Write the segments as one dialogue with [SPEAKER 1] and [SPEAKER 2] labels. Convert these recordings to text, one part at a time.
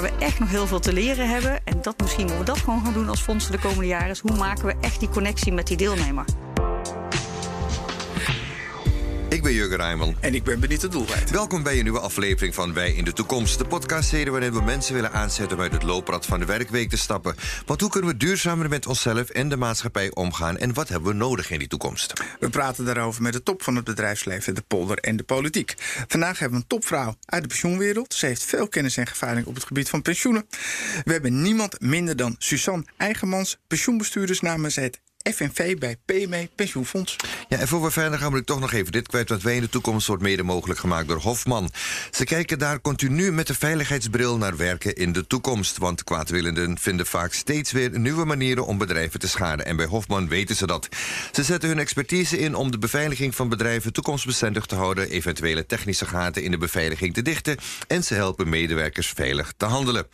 [SPEAKER 1] waar we echt nog heel veel te leren hebben. En dat misschien moeten we dat gewoon gaan doen als fondsen de komende jaren. Is hoe maken we echt die connectie met die deelnemer?
[SPEAKER 2] Ben Jurgen Rijman.
[SPEAKER 3] En ik ben Benita Doelwijd.
[SPEAKER 2] Welkom bij een nieuwe aflevering van Wij in de Toekomst. De podcastserie waarin we mensen willen aanzetten om uit het looprad van de werkweek te stappen. Want hoe kunnen we duurzamer met onszelf en de maatschappij omgaan? En wat hebben we nodig in die toekomst?
[SPEAKER 3] We praten daarover met de top van het bedrijfsleven, de polder en de politiek. Vandaag hebben we een topvrouw uit de pensioenwereld. Ze heeft veel kennis en ervaring op het gebied van pensioenen. We hebben niemand minder dan Suzanne Eigenmans, pensioenbestuurders namens het FNV bij PME Pensioenfonds.
[SPEAKER 2] Ja, en voor we verder gaan, wil ik toch nog even dit kwijt. Want wij in de toekomst wordt mede mogelijk gemaakt door Hofman. Ze kijken daar continu met de veiligheidsbril naar werken in de toekomst. Want kwaadwillenden vinden vaak steeds weer nieuwe manieren om bedrijven te schaden. En bij Hofman weten ze dat. Ze zetten hun expertise in om de beveiliging van bedrijven toekomstbestendig te houden. Eventuele technische gaten in de beveiliging te dichten. En ze helpen medewerkers veilig te handelen.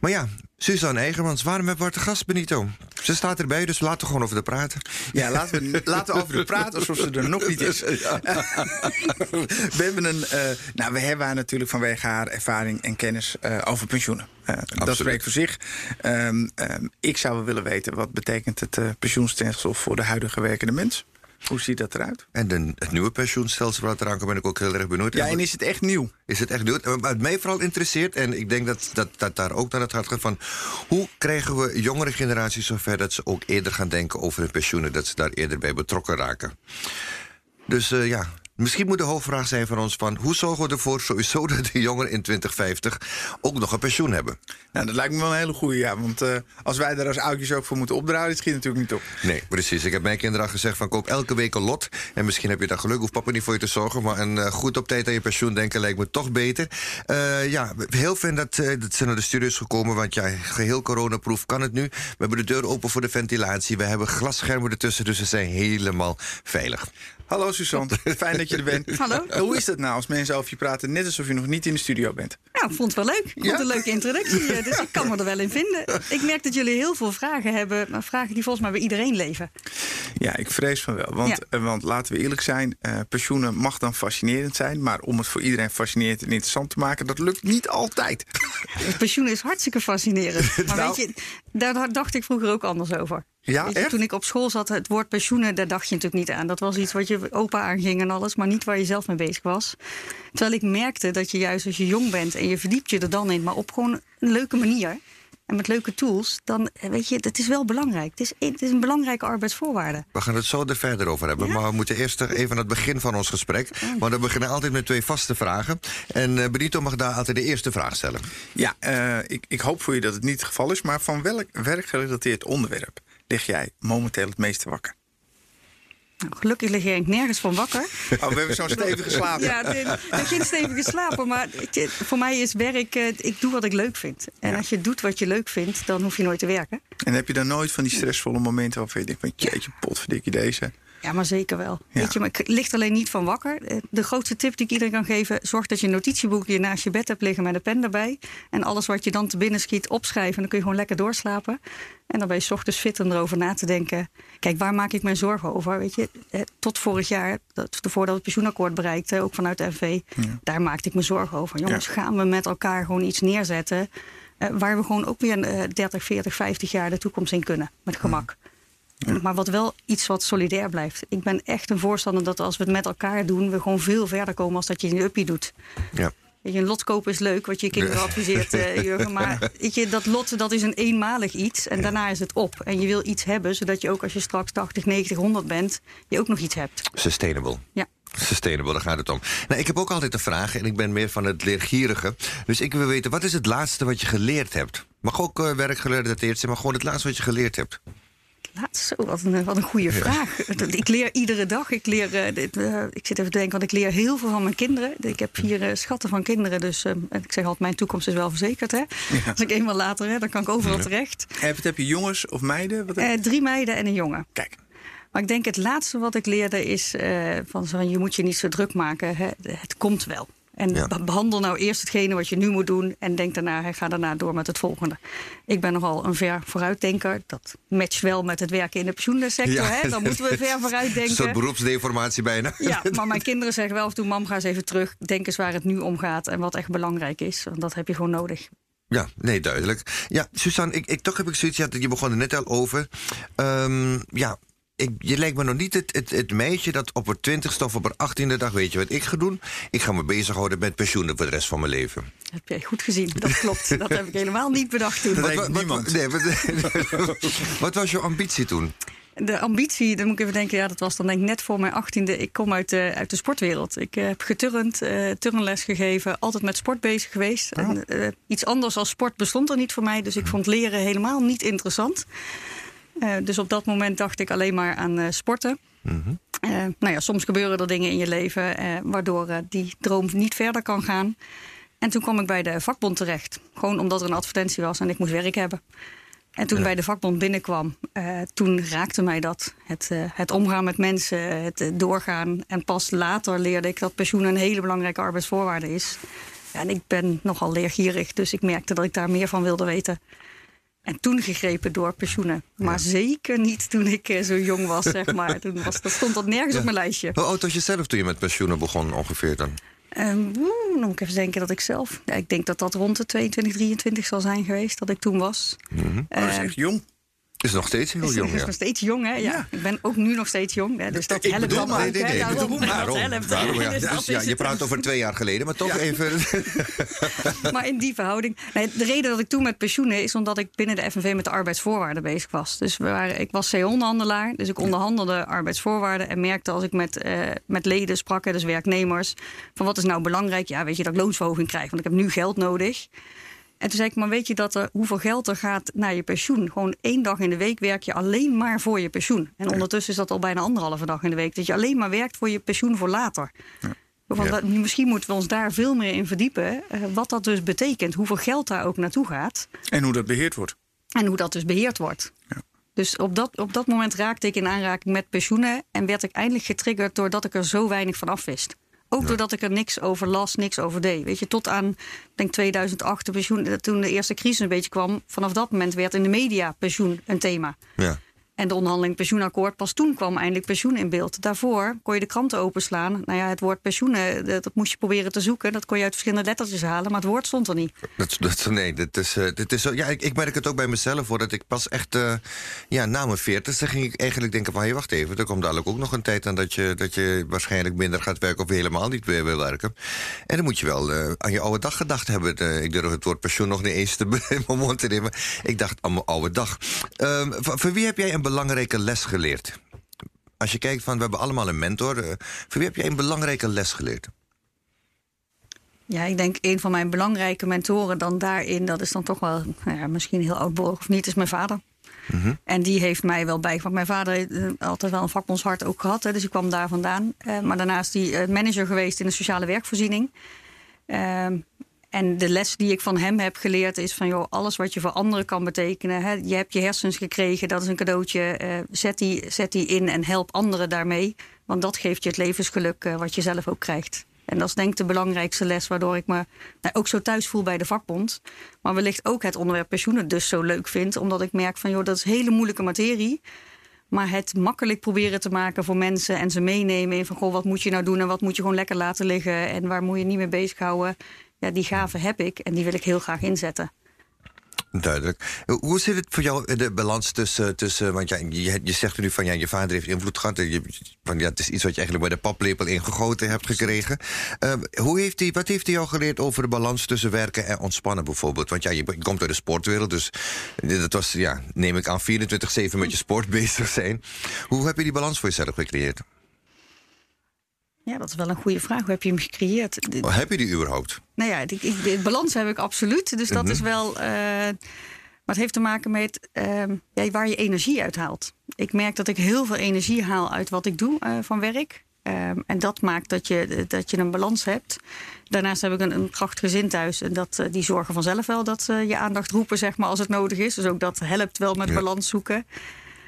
[SPEAKER 2] Maar ja, Suzanne Eigermans, waarom hebben we te gast, Benito? Ze staat erbij, dus laten we gewoon over de praten.
[SPEAKER 3] Ja, laten we, laten we over de praten alsof ze er nog niet is. we, hebben een, uh, nou, we hebben haar natuurlijk vanwege haar ervaring en kennis uh, over pensioenen. Uh, dat spreekt voor zich. Um, um, ik zou wel willen weten, wat betekent het pensioenstelsel voor de huidige werkende mens? Hoe ziet dat eruit?
[SPEAKER 2] En de, het nieuwe pensioenstelsel wat eraan komt, ben ik ook heel erg benieuwd.
[SPEAKER 3] Ja, en is het echt nieuw?
[SPEAKER 2] Is het echt nieuw? Wat mij vooral interesseert, en ik denk dat, dat, dat daar ook naar het hart gaat van... hoe krijgen we jongere generaties zover dat ze ook eerder gaan denken over hun pensioenen... dat ze daar eerder bij betrokken raken? Dus uh, ja, Misschien moet de hoofdvraag zijn van ons van... hoe zorgen we ervoor sowieso dat de jongeren in 2050 ook nog een pensioen hebben?
[SPEAKER 3] Nou, dat lijkt me wel een hele goede, ja. Want uh, als wij daar als oudjes ook voor moeten opdraaien... dat schiet natuurlijk niet op.
[SPEAKER 2] Nee, precies. Ik heb mijn kinderen al gezegd van koop elke week een lot. En misschien heb je daar geluk, hoeft papa niet voor je te zorgen... maar een uh, goed op tijd aan je pensioen denken lijkt me toch beter. Uh, ja, heel fijn dat, dat ze naar de studios gekomen... want ja, geheel coronaproof kan het nu. We hebben de deur open voor de ventilatie. We hebben glasschermen ertussen, dus ze zijn helemaal veilig.
[SPEAKER 3] Hallo Suzanne, fijn dat je er bent.
[SPEAKER 1] Hallo.
[SPEAKER 3] Hoe is dat nou als mensen over je praten, net alsof je nog niet in de studio bent?
[SPEAKER 1] Nou, ik vond het wel leuk. Ik vond het een leuke introductie, dus ik kan me er wel in vinden. Ik merk dat jullie heel veel vragen hebben, maar vragen die volgens mij bij iedereen leven.
[SPEAKER 3] Ja, ik vrees van wel. Want, ja. want laten we eerlijk zijn, uh, pensioenen mag dan fascinerend zijn, maar om het voor iedereen fascinerend en interessant te maken, dat lukt niet altijd.
[SPEAKER 1] pensioen is hartstikke fascinerend. Maar nou, weet je, daar dacht ik vroeger ook anders over.
[SPEAKER 3] Ja,
[SPEAKER 1] je, toen ik op school zat, het woord pensioenen, daar dacht je natuurlijk niet aan. Dat was iets wat je opa aanging en alles, maar niet waar je zelf mee bezig was. Terwijl ik merkte dat je juist als je jong bent en je verdiept je er dan in, maar op gewoon een leuke manier en met leuke tools, dan weet je, het is wel belangrijk. Het is, het is een belangrijke arbeidsvoorwaarde.
[SPEAKER 2] We gaan het zo er verder over hebben. Ja? Maar we moeten eerst even aan het begin van ons gesprek. Want we beginnen altijd met twee vaste vragen. En uh, Benito mag daar altijd de eerste vraag stellen.
[SPEAKER 3] Ja, uh, ik, ik hoop voor je dat het niet het geval is. Maar van welk werkgerelateerd onderwerp lig jij momenteel het meeste wakker?
[SPEAKER 1] Nou, gelukkig lig ik nergens van wakker.
[SPEAKER 3] Oh, we hebben zo'n stevige slaap.
[SPEAKER 1] Ja, heb geen stevige slapen. Maar voor mij is werk, ik doe wat ik leuk vind. En ja. als je doet wat je leuk vindt, dan hoef je nooit te werken.
[SPEAKER 3] En heb je dan nooit van die stressvolle momenten waarvan je denkt... van jeetje, potverdikje deze...
[SPEAKER 1] Ja, maar zeker wel. Ja. Weet je, maar ik ligt alleen niet van wakker. De grootste tip die ik iedereen kan geven: zorg dat je een notitieboekje naast je bed hebt liggen met een pen erbij. En alles wat je dan te binnen schiet, opschrijven. En dan kun je gewoon lekker doorslapen. En dan ben je ochtends fit om erover na te denken. Kijk, waar maak ik mijn zorgen over? Weet je, tot vorig jaar, voordat het pensioenakkoord bereikten, ook vanuit de ja. daar maakte ik me zorgen over. Jongens, ja. gaan we met elkaar gewoon iets neerzetten. Uh, waar we gewoon ook weer uh, 30, 40, 50 jaar de toekomst in kunnen. Met gemak. Ja. Maar wat wel iets wat solidair blijft. Ik ben echt een voorstander dat als we het met elkaar doen, we gewoon veel verder komen als dat je in de uppie doet.
[SPEAKER 2] Ja.
[SPEAKER 1] Weet je, een lot kopen is leuk, wat je kinderen adviseert, uh, Jurgen. Maar weet je, dat lot dat is een eenmalig iets en daarna is het op. En je wil iets hebben, zodat je ook als je straks 80, 90, 100 bent, je ook nog iets hebt.
[SPEAKER 2] Sustainable.
[SPEAKER 1] Ja.
[SPEAKER 2] Sustainable, daar gaat het om. Nou, ik heb ook altijd een vraag en ik ben meer van het leergierige. Dus ik wil weten, wat is het laatste wat je geleerd hebt? Mag ook uh, werkgerelateerd zijn, maar gewoon het laatste wat je geleerd hebt.
[SPEAKER 1] Laatst, zo, wat een, wat een goede ja. vraag. Ik leer iedere dag. Ik, leer, uh, dit, uh, ik zit even te denken, want ik leer heel veel van mijn kinderen. Ik heb vier uh, schatten van kinderen, dus ik zeg altijd, mijn toekomst is wel verzekerd. Hè? Ja. Als ik eenmaal later, hè, dan kan ik overal ja. terecht.
[SPEAKER 3] En heb je jongens of meiden?
[SPEAKER 1] Wat heb... drie meiden en een jongen.
[SPEAKER 3] Kijk.
[SPEAKER 1] Maar ik denk het laatste wat ik leerde is van zo, je moet je niet zo druk maken. Hè? Het komt wel. En ja. behandel nou eerst hetgene wat je nu moet doen. En denk daarna, ga daarna door met het volgende. Ik ben nogal een ver vooruitdenker. Dat matcht wel met het werken in de pensioensector. Ja. Hè? Dan moeten we ver vooruitdenken. Een
[SPEAKER 2] soort beroepsdeformatie bijna.
[SPEAKER 1] Ja, maar mijn kinderen zeggen wel af en toe... mam, ga eens even terug. Denk eens waar het nu om gaat en wat echt belangrijk is. Want dat heb je gewoon nodig.
[SPEAKER 2] Ja, nee, duidelijk. Ja, Suzanne, ik, ik, toch heb ik zoiets, ja, je begon er net al over. Um, ja, ik, je lijkt me nog niet het, het, het meisje dat op het twintigste of op het achttiende dag... weet je wat ik ga doen? Ik ga me bezighouden met pensioenen voor de rest van mijn leven.
[SPEAKER 1] Dat heb je goed gezien, dat klopt. dat heb ik helemaal niet bedacht toen.
[SPEAKER 2] Wat, wat, wat, nee, wat was je ambitie toen?
[SPEAKER 1] De ambitie, dan moet ik even denken, ja, dat was dan denk ik net voor mijn achttiende. Ik kom uit de, uit de sportwereld. Ik heb geturnd, uh, turnles gegeven, altijd met sport bezig geweest. Oh. En, uh, iets anders als sport bestond er niet voor mij, dus ik vond leren helemaal niet interessant. Uh, dus op dat moment dacht ik alleen maar aan sporten. Mm -hmm. nou ja, soms gebeuren er dingen in je leven waardoor die droom niet verder kan gaan. En toen kwam ik bij de vakbond terecht. Gewoon omdat er een advertentie was en ik moest werk hebben. En toen ik bij de vakbond binnenkwam, uh, toen raakte mij dat. Het, uh, het omgaan met mensen, het uh, doorgaan. En pas later leerde ik dat pensioen een hele belangrijke arbeidsvoorwaarde is. Ja, en ik ben nogal leergierig, dus ik merkte dat ik daar meer van wilde weten. En toen gegrepen door pensioenen. Maar ja. zeker niet toen ik zo jong was, zeg maar. Toen was, dat stond dat nergens ja. op mijn lijstje.
[SPEAKER 2] Hoe oud was je zelf toen je met pensioenen begon ongeveer dan?
[SPEAKER 1] Um, dan moet ik even denken dat ik zelf... Ja, ik denk dat dat rond de 22, 23 zal zijn geweest, dat ik toen was.
[SPEAKER 3] Mm -hmm. uh, dat is echt jong.
[SPEAKER 2] Is nog steeds heel
[SPEAKER 1] is,
[SPEAKER 2] jong.
[SPEAKER 1] Is
[SPEAKER 2] ja.
[SPEAKER 1] nog steeds jong, hè? Ja. ja. Ik ben ook nu nog steeds jong. Hè? Dus dat
[SPEAKER 2] ik
[SPEAKER 1] helpt
[SPEAKER 2] bedoel, nee, nee, nee,
[SPEAKER 1] hè?
[SPEAKER 2] bedoel,
[SPEAKER 1] Daarom,
[SPEAKER 2] daarom,
[SPEAKER 1] dat helpt.
[SPEAKER 2] daarom, ja.
[SPEAKER 1] Dus
[SPEAKER 2] Dus je praat over twee jaar geleden, maar toch even...
[SPEAKER 1] maar in die verhouding. Nee, de reden dat ik toen met pensioenen is omdat ik binnen de FNV met de arbeidsvoorwaarden bezig was. Dus we waren, ik was C-onderhandelaar, dus ik onderhandelde arbeidsvoorwaarden en merkte als ik met, uh, met leden sprak, dus werknemers, van wat is nou belangrijk? Ja, weet je dat ik loonsverhoging krijg, want ik heb nu geld nodig. En toen zei ik, maar weet je dat er, hoeveel geld er gaat naar je pensioen? Gewoon één dag in de week werk je alleen maar voor je pensioen. En ja. ondertussen is dat al bijna anderhalve dag in de week. Dat je alleen maar werkt voor je pensioen voor later. Ja. Want ja. misschien moeten we ons daar veel meer in verdiepen. Uh, wat dat dus betekent, hoeveel geld daar ook naartoe gaat.
[SPEAKER 3] En hoe dat beheerd wordt.
[SPEAKER 1] En hoe dat dus beheerd wordt. Dus op dat, op dat moment raakte ik in aanraking met pensioenen. En werd ik eindelijk getriggerd doordat ik er zo weinig van af wist. Ook doordat ik er niks over las, niks over deed. Weet je, tot aan denk 2008, de pensioen, toen de eerste crisis een beetje kwam. Vanaf dat moment werd in de media pensioen een thema.
[SPEAKER 2] Ja.
[SPEAKER 1] En de onderhandeling pensioenakkoord, pas toen kwam eindelijk pensioen in beeld. Daarvoor kon je de kranten openslaan. Nou ja, het woord pensioenen, dat, dat moest je proberen te zoeken. Dat kon je uit verschillende lettertjes halen, maar het woord stond er niet.
[SPEAKER 2] Dat, nee, dat is, dit is, ja, ik, merk het ook bij mezelf hoor. Dat ik pas echt, uh, ja, na mijn veertigste ging ik eigenlijk denken van... Hey, wacht even, er komt dadelijk ook nog een tijd aan dat je, dat je waarschijnlijk minder gaat werken... of helemaal niet meer wil werken. En dan moet je wel aan je oude dag gedacht hebben. Ik durf het woord pensioen nog niet eens te, in mijn mond te nemen. Ik dacht aan mijn oude dag. Voor, voor wie heb jij een belangrijke les geleerd? Als je kijkt van, we hebben allemaal een mentor. Uh, voor wie heb jij een belangrijke les geleerd?
[SPEAKER 1] Ja, ik denk een van mijn belangrijke mentoren dan daarin... dat is dan toch wel, nou ja, misschien heel oudbollig of niet, is mijn vader. Mm -hmm. En die heeft mij wel bijgebracht. Mijn vader heeft uh, altijd wel een vakbondshart ook gehad. Hè, dus ik kwam daar vandaan. Uh, maar daarnaast die uh, manager geweest in de sociale werkvoorziening. Ehm, en de les die ik van hem heb geleerd is van... joh, alles wat je voor anderen kan betekenen. Hè, je hebt je hersens gekregen, dat is een cadeautje. Uh, zet, die, zet die in en help anderen daarmee. Want dat geeft je het levensgeluk uh, wat je zelf ook krijgt. En dat is denk ik de belangrijkste les... waardoor ik me nou, ook zo thuis voel bij de vakbond. Maar wellicht ook het onderwerp pensioenen dus zo leuk vind. Omdat ik merk van, joh, dat is hele moeilijke materie... Maar het makkelijk proberen te maken voor mensen en ze meenemen in van goh, wat moet je nou doen en wat moet je gewoon lekker laten liggen en waar moet je niet mee bezighouden. Ja, die gaven heb ik en die wil ik heel graag inzetten.
[SPEAKER 2] Duidelijk. Hoe zit het voor jou de balans tussen, tussen want ja, je, je zegt nu van ja, je vader heeft invloed gehad. Je, van, ja, het is iets wat je eigenlijk bij de paplepel ingegoten hebt gekregen. Hoe heeft hij, wat heeft hij jou geleerd over de balans tussen werken en ontspannen bijvoorbeeld? Want ja, je, je komt uit de sportwereld, dus dat was, ja, neem ik aan, 24-7 met je sport bezig zijn. Hoe heb je die balans voor jezelf gecreëerd?
[SPEAKER 1] Ja, dat is wel een goede vraag. Hoe heb je hem gecreëerd?
[SPEAKER 2] Oh, heb je die überhaupt?
[SPEAKER 1] Nou ja, die, die, die balans heb ik absoluut. Dus dat mm -hmm. is wel. Uh, maar het heeft te maken met uh, ja, waar je energie uit haalt. Ik merk dat ik heel veel energie haal uit wat ik doe uh, van werk. Um, en dat maakt dat je, dat je een balans hebt. Daarnaast heb ik een, een krachtig gezin thuis. En dat, uh, die zorgen vanzelf wel dat ze je aandacht roepen zeg maar, als het nodig is. Dus ook dat helpt wel met ja. balans zoeken.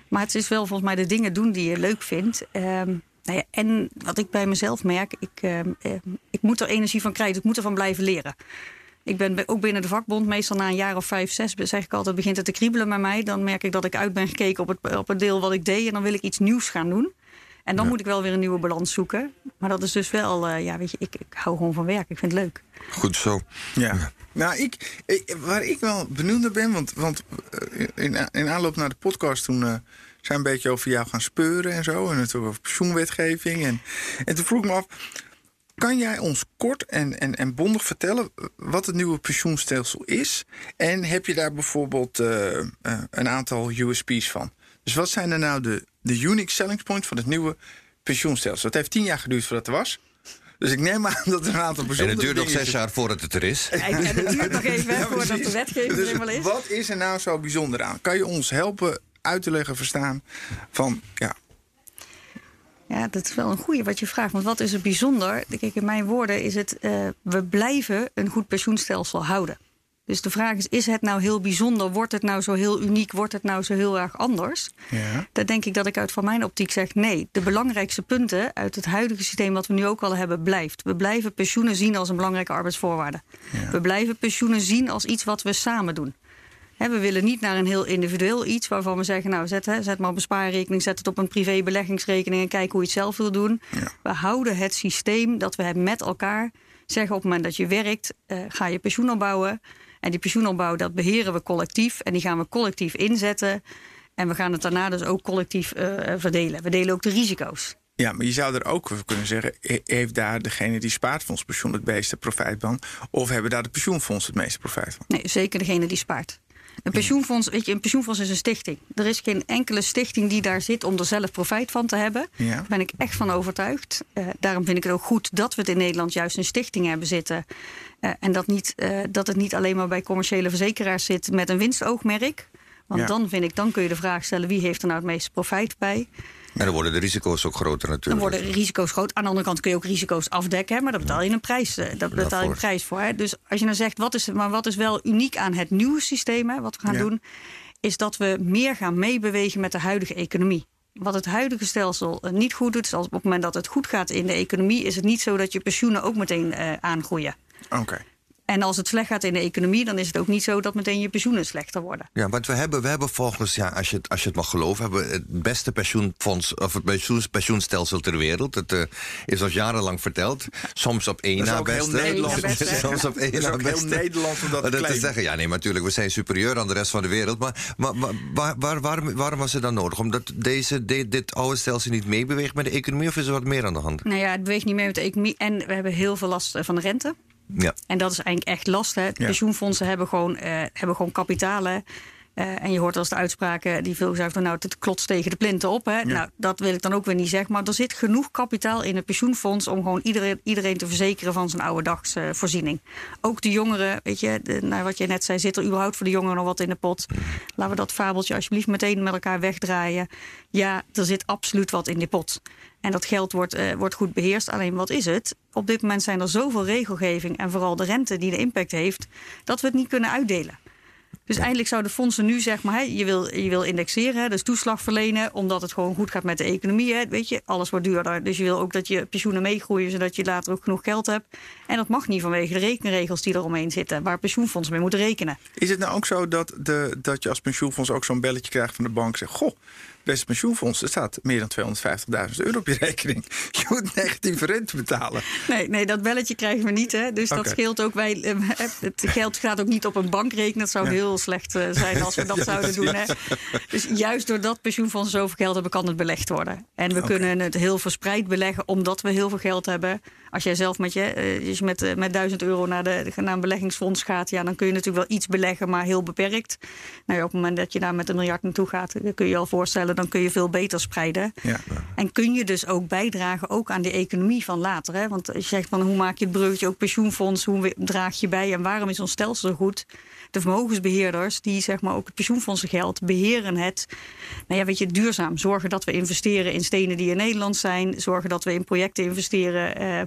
[SPEAKER 1] Maar het is wel volgens mij de dingen doen die je leuk vindt. Um, nou ja, en wat ik bij mezelf merk, ik, uh, ik moet er energie van krijgen. Ik moet ervan blijven leren. Ik ben ook binnen de vakbond, meestal na een jaar of vijf, zes, zeg ik altijd, begint het te kriebelen bij mij. Dan merk ik dat ik uit ben gekeken op het, op het deel wat ik deed. En dan wil ik iets nieuws gaan doen. En dan moet ik wel weer een nieuwe balans zoeken. Maar dat is dus wel, uh, ja, weet je, ik, ik hou gewoon van werk. Ik vind het leuk.
[SPEAKER 2] Goed zo.
[SPEAKER 3] Ja. Nou, ik, waar ik wel benieuwd naar ben, want, want in, in aanloop naar de podcast toen uh, zijn een beetje over jou gaan speuren en zo. En natuurlijk over pensioenwetgeving. En, en toen vroeg ik me af, kan jij ons kort en, en, en bondig vertellen wat het nieuwe pensioenstelsel is? En heb je daar bijvoorbeeld uh, uh, een aantal USP's van? Dus wat zijn er nou de, de unique selling points van het nieuwe pensioenstelsel? Het heeft tien jaar geduurd voordat het er was. Dus ik neem aan dat er een aantal bijzondere
[SPEAKER 2] En het duurt nog zes jaar voordat het er is.
[SPEAKER 1] En het duurt nog even ja, voordat de wetgeving dus er is.
[SPEAKER 3] Wat is er nou zo bijzonder aan? Kan je ons helpen uit te leggen, verstaan van ja,
[SPEAKER 1] ja, dat is wel een goede wat je vraagt. Want wat is er bijzonder? Kijk, in mijn woorden is het... Uh, we blijven een goed pensioenstelsel houden. Dus de vraag is, is het nou heel bijzonder? Wordt het nou zo heel uniek? Wordt het nou zo heel erg anders?
[SPEAKER 3] Ja.
[SPEAKER 1] Dan denk ik dat ik uit van mijn optiek zeg... nee, de belangrijkste punten uit het huidige systeem... wat we nu ook al hebben, blijft. We blijven pensioenen zien als een belangrijke arbeidsvoorwaarde.
[SPEAKER 3] Ja.
[SPEAKER 1] We blijven pensioenen zien als iets wat we samen doen. We willen niet naar een heel individueel iets waarvan we zeggen: Nou, zet, zet maar op een spaarrekening, zet het op een privé beleggingsrekening en kijk hoe je het zelf wil doen.
[SPEAKER 3] Ja.
[SPEAKER 1] We houden het systeem dat we met elkaar zeggen: op het moment dat je werkt, uh, ga je pensioen opbouwen. En die pensioenopbouw, dat beheren we collectief. En die gaan we collectief inzetten. En we gaan het daarna dus ook collectief uh, verdelen. We delen ook de risico's.
[SPEAKER 3] Ja, maar je zou er ook kunnen zeggen: heeft daar degene die spaart van ons pensioen het meeste profijt van? Of hebben daar de pensioenfonds het meeste profijt van?
[SPEAKER 1] Nee, zeker degene die spaart. Een pensioenfonds, weet je, een pensioenfonds is een stichting. Er is geen enkele stichting die daar zit om er zelf profijt van te hebben.
[SPEAKER 3] Ja.
[SPEAKER 1] Daar ben ik echt van overtuigd. Uh, daarom vind ik het ook goed dat we het in Nederland juist een stichting hebben zitten. Uh, en dat, niet, uh, dat het niet alleen maar bij commerciële verzekeraars zit met een winstoogmerk. Want
[SPEAKER 3] Ja.
[SPEAKER 1] dan vind ik, dan kun je de vraag stellen wie heeft er nou het meeste profijt bij.
[SPEAKER 2] En dan worden de risico's ook groter
[SPEAKER 1] Dan
[SPEAKER 2] natuurlijk.
[SPEAKER 1] worden risico's groot. Aan de andere kant kun je ook risico's afdekken, hè, maar daar betaal je een prijs, eh, dat betaal je een prijs voor. Hè. Dus als je nou zegt, wat is, maar wat is wel uniek aan het nieuwe systeem, hè, wat we gaan
[SPEAKER 3] Ja.
[SPEAKER 1] doen, is dat we meer gaan meebewegen met de huidige economie. Wat het huidige stelsel eh, niet goed doet, is als op het moment dat het goed gaat in de economie, is het niet zo dat je pensioenen ook meteen eh, aangroeien.
[SPEAKER 3] Oké.
[SPEAKER 1] En als het slecht gaat in de economie, dan is het ook niet zo dat meteen je pensioenen slechter worden.
[SPEAKER 2] Ja, want we hebben, we hebben volgens, ja, als, je, het- als je het mag geloven, hebben we het beste pensioenfonds of het pensioens, pensioenstelsel ter wereld. Het eh, is ons jarenlang verteld. Soms op één
[SPEAKER 3] Dat
[SPEAKER 2] na beste. Soms op één
[SPEAKER 3] Dat
[SPEAKER 2] na
[SPEAKER 3] ook heel
[SPEAKER 2] beste.
[SPEAKER 3] Nederlands om dat te
[SPEAKER 2] zeggen. Ja, nee, maar natuurlijk, we zijn superieur aan de rest van de wereld. Maar, maar, maar waar, waar, waarom, waarom was het dan nodig? Omdat deze, dit, dit oude stelsel niet meebeweegt met de economie of is er wat meer aan de hand?
[SPEAKER 1] Nou ja, het beweegt niet mee met de economie. En we hebben heel veel last eh, van de rente.
[SPEAKER 2] Ja.
[SPEAKER 1] En dat is eigenlijk echt last. Hè. Pensioenfondsen hebben gewoon, eh, hebben gewoon kapitalen. Eh, en je hoort als de uitspraken die veel zeggen: nou, het klotst tegen de plinten op. Hè. Nou, dat wil ik dan ook weer niet zeggen. Maar er zit genoeg kapitaal in het pensioenfonds om gewoon iedereen, iedereen te verzekeren van zijn oude dagsvoorziening. Ook de jongeren, weet je, de, nou, wat je net zei, zit er überhaupt voor de jongeren nog wat in de pot? Laten we dat fabeltje alsjeblieft meteen met elkaar wegdraaien. Ja, er zit absoluut wat in die pot. En dat geld wordt, eh, wordt goed beheerst. Alleen wat is het? Op dit moment zijn er zoveel regelgeving en vooral de rente die de impact heeft, dat we het niet kunnen uitdelen. Dus eindelijk zouden fondsen nu zeg maar, hè, je, wil, je wil indexeren, hè, dus toeslag verlenen, omdat het gewoon goed gaat met de economie. Hè, weet je, alles wordt duurder. Dus je wil ook dat je pensioenen meegroeien, zodat je later ook genoeg geld hebt. En dat mag niet vanwege de rekenregels die eromheen zitten, waar pensioenfondsen mee moeten rekenen.
[SPEAKER 3] Is het nou ook zo dat, de, dat je als pensioenfonds ook zo'n belletje krijgt van de bank? Zegt, goh, beste pensioenfonds, er staat meer dan 250.000 euro op je rekening. Je moet negatieve rente betalen.
[SPEAKER 1] Nee, nee, dat belletje krijgen we niet. Hè. Dus dat scheelt ook. Wij, eh, het geld gaat ook niet op een bankrekening. Dat zou
[SPEAKER 3] Ja.
[SPEAKER 1] heel slecht eh, zijn als we dat zouden doen. Hè. Dus juist doordat pensioenfondsen zoveel geld hebben, kan het belegd worden. En we kunnen het heel verspreid beleggen, omdat we heel veel geld hebben. Als jij zelf met, je, eh, je met, eh, met 1000 euro naar, de, naar een beleggingsfonds gaat, ja, dan kun je natuurlijk wel iets beleggen, maar heel beperkt. Nou op het moment dat je daar met een miljard naartoe gaat, kun je je al voorstellen, dan kun je veel beter spreiden.
[SPEAKER 3] Ja.
[SPEAKER 1] En kun je dus ook bijdragen ook aan de economie van later. Hè? Want als je zegt van hoe maak je het bruggetje, ook pensioenfonds, hoe draag je bij en waarom is ons stelsel zo goed? De vermogensbeheerders, die zeg maar ook het pensioenfondsengeld beheren het. Nou ja, weet je, duurzaam. Zorgen dat we investeren in stenen die in Nederland zijn. Zorgen dat we in projecten investeren eh, eh,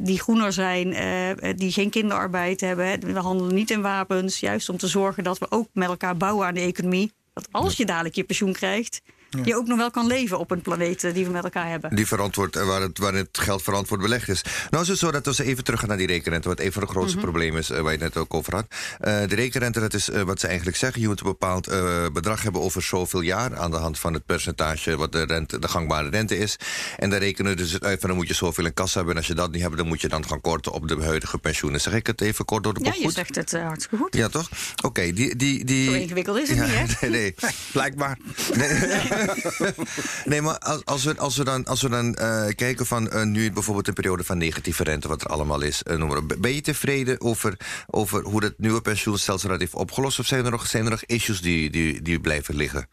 [SPEAKER 1] die groener zijn, eh, die geen kinderarbeid hebben. Hè. We handelen niet in wapens. Juist om te zorgen dat we ook met elkaar bouwen aan de economie. Dat als je dadelijk je pensioen krijgt, je ook nog wel kan leven op een planeet eh, die we met elkaar hebben.
[SPEAKER 2] Die verantwoord, eh, waar, het, waar het geld verantwoord belegd is. Nou is het zo dat we even terug gaan naar die rekenrente. Wat een van de grootste
[SPEAKER 1] Mhm.
[SPEAKER 2] problemen is, eh, waar je het net ook over had. De rekenrente, dat is wat ze eigenlijk zeggen. Je moet een bepaald bedrag hebben over zoveel jaar... aan de hand van het percentage wat de, rente, de gangbare rente is. En dan rekenen dus uit van dan moet je zoveel in kassa hebben... en als je dat niet hebt, dan moet je dan gaan korten op de huidige pensioenen. Zeg ik het even kort door de
[SPEAKER 1] Ja,
[SPEAKER 2] bocht
[SPEAKER 1] je
[SPEAKER 2] goed?
[SPEAKER 1] zegt het hartstikke goed.
[SPEAKER 2] Ja, toch? Oké, die, die, die...
[SPEAKER 1] Zo ingewikkeld is het
[SPEAKER 2] Ja,
[SPEAKER 1] niet, hè?
[SPEAKER 2] Nee, nee.
[SPEAKER 3] Blijkbaar.
[SPEAKER 2] Nee, maar als, als, we, als we dan, als we dan eh, kijken van eh, nu bijvoorbeeld een periode van negatieve rente, wat er allemaal is, eh, noem maar op. ben je tevreden over, over hoe het nieuwe pensioenstelsel dat heeft opgelost? Of zijn er nog, zijn er nog issues die, die, die blijven liggen?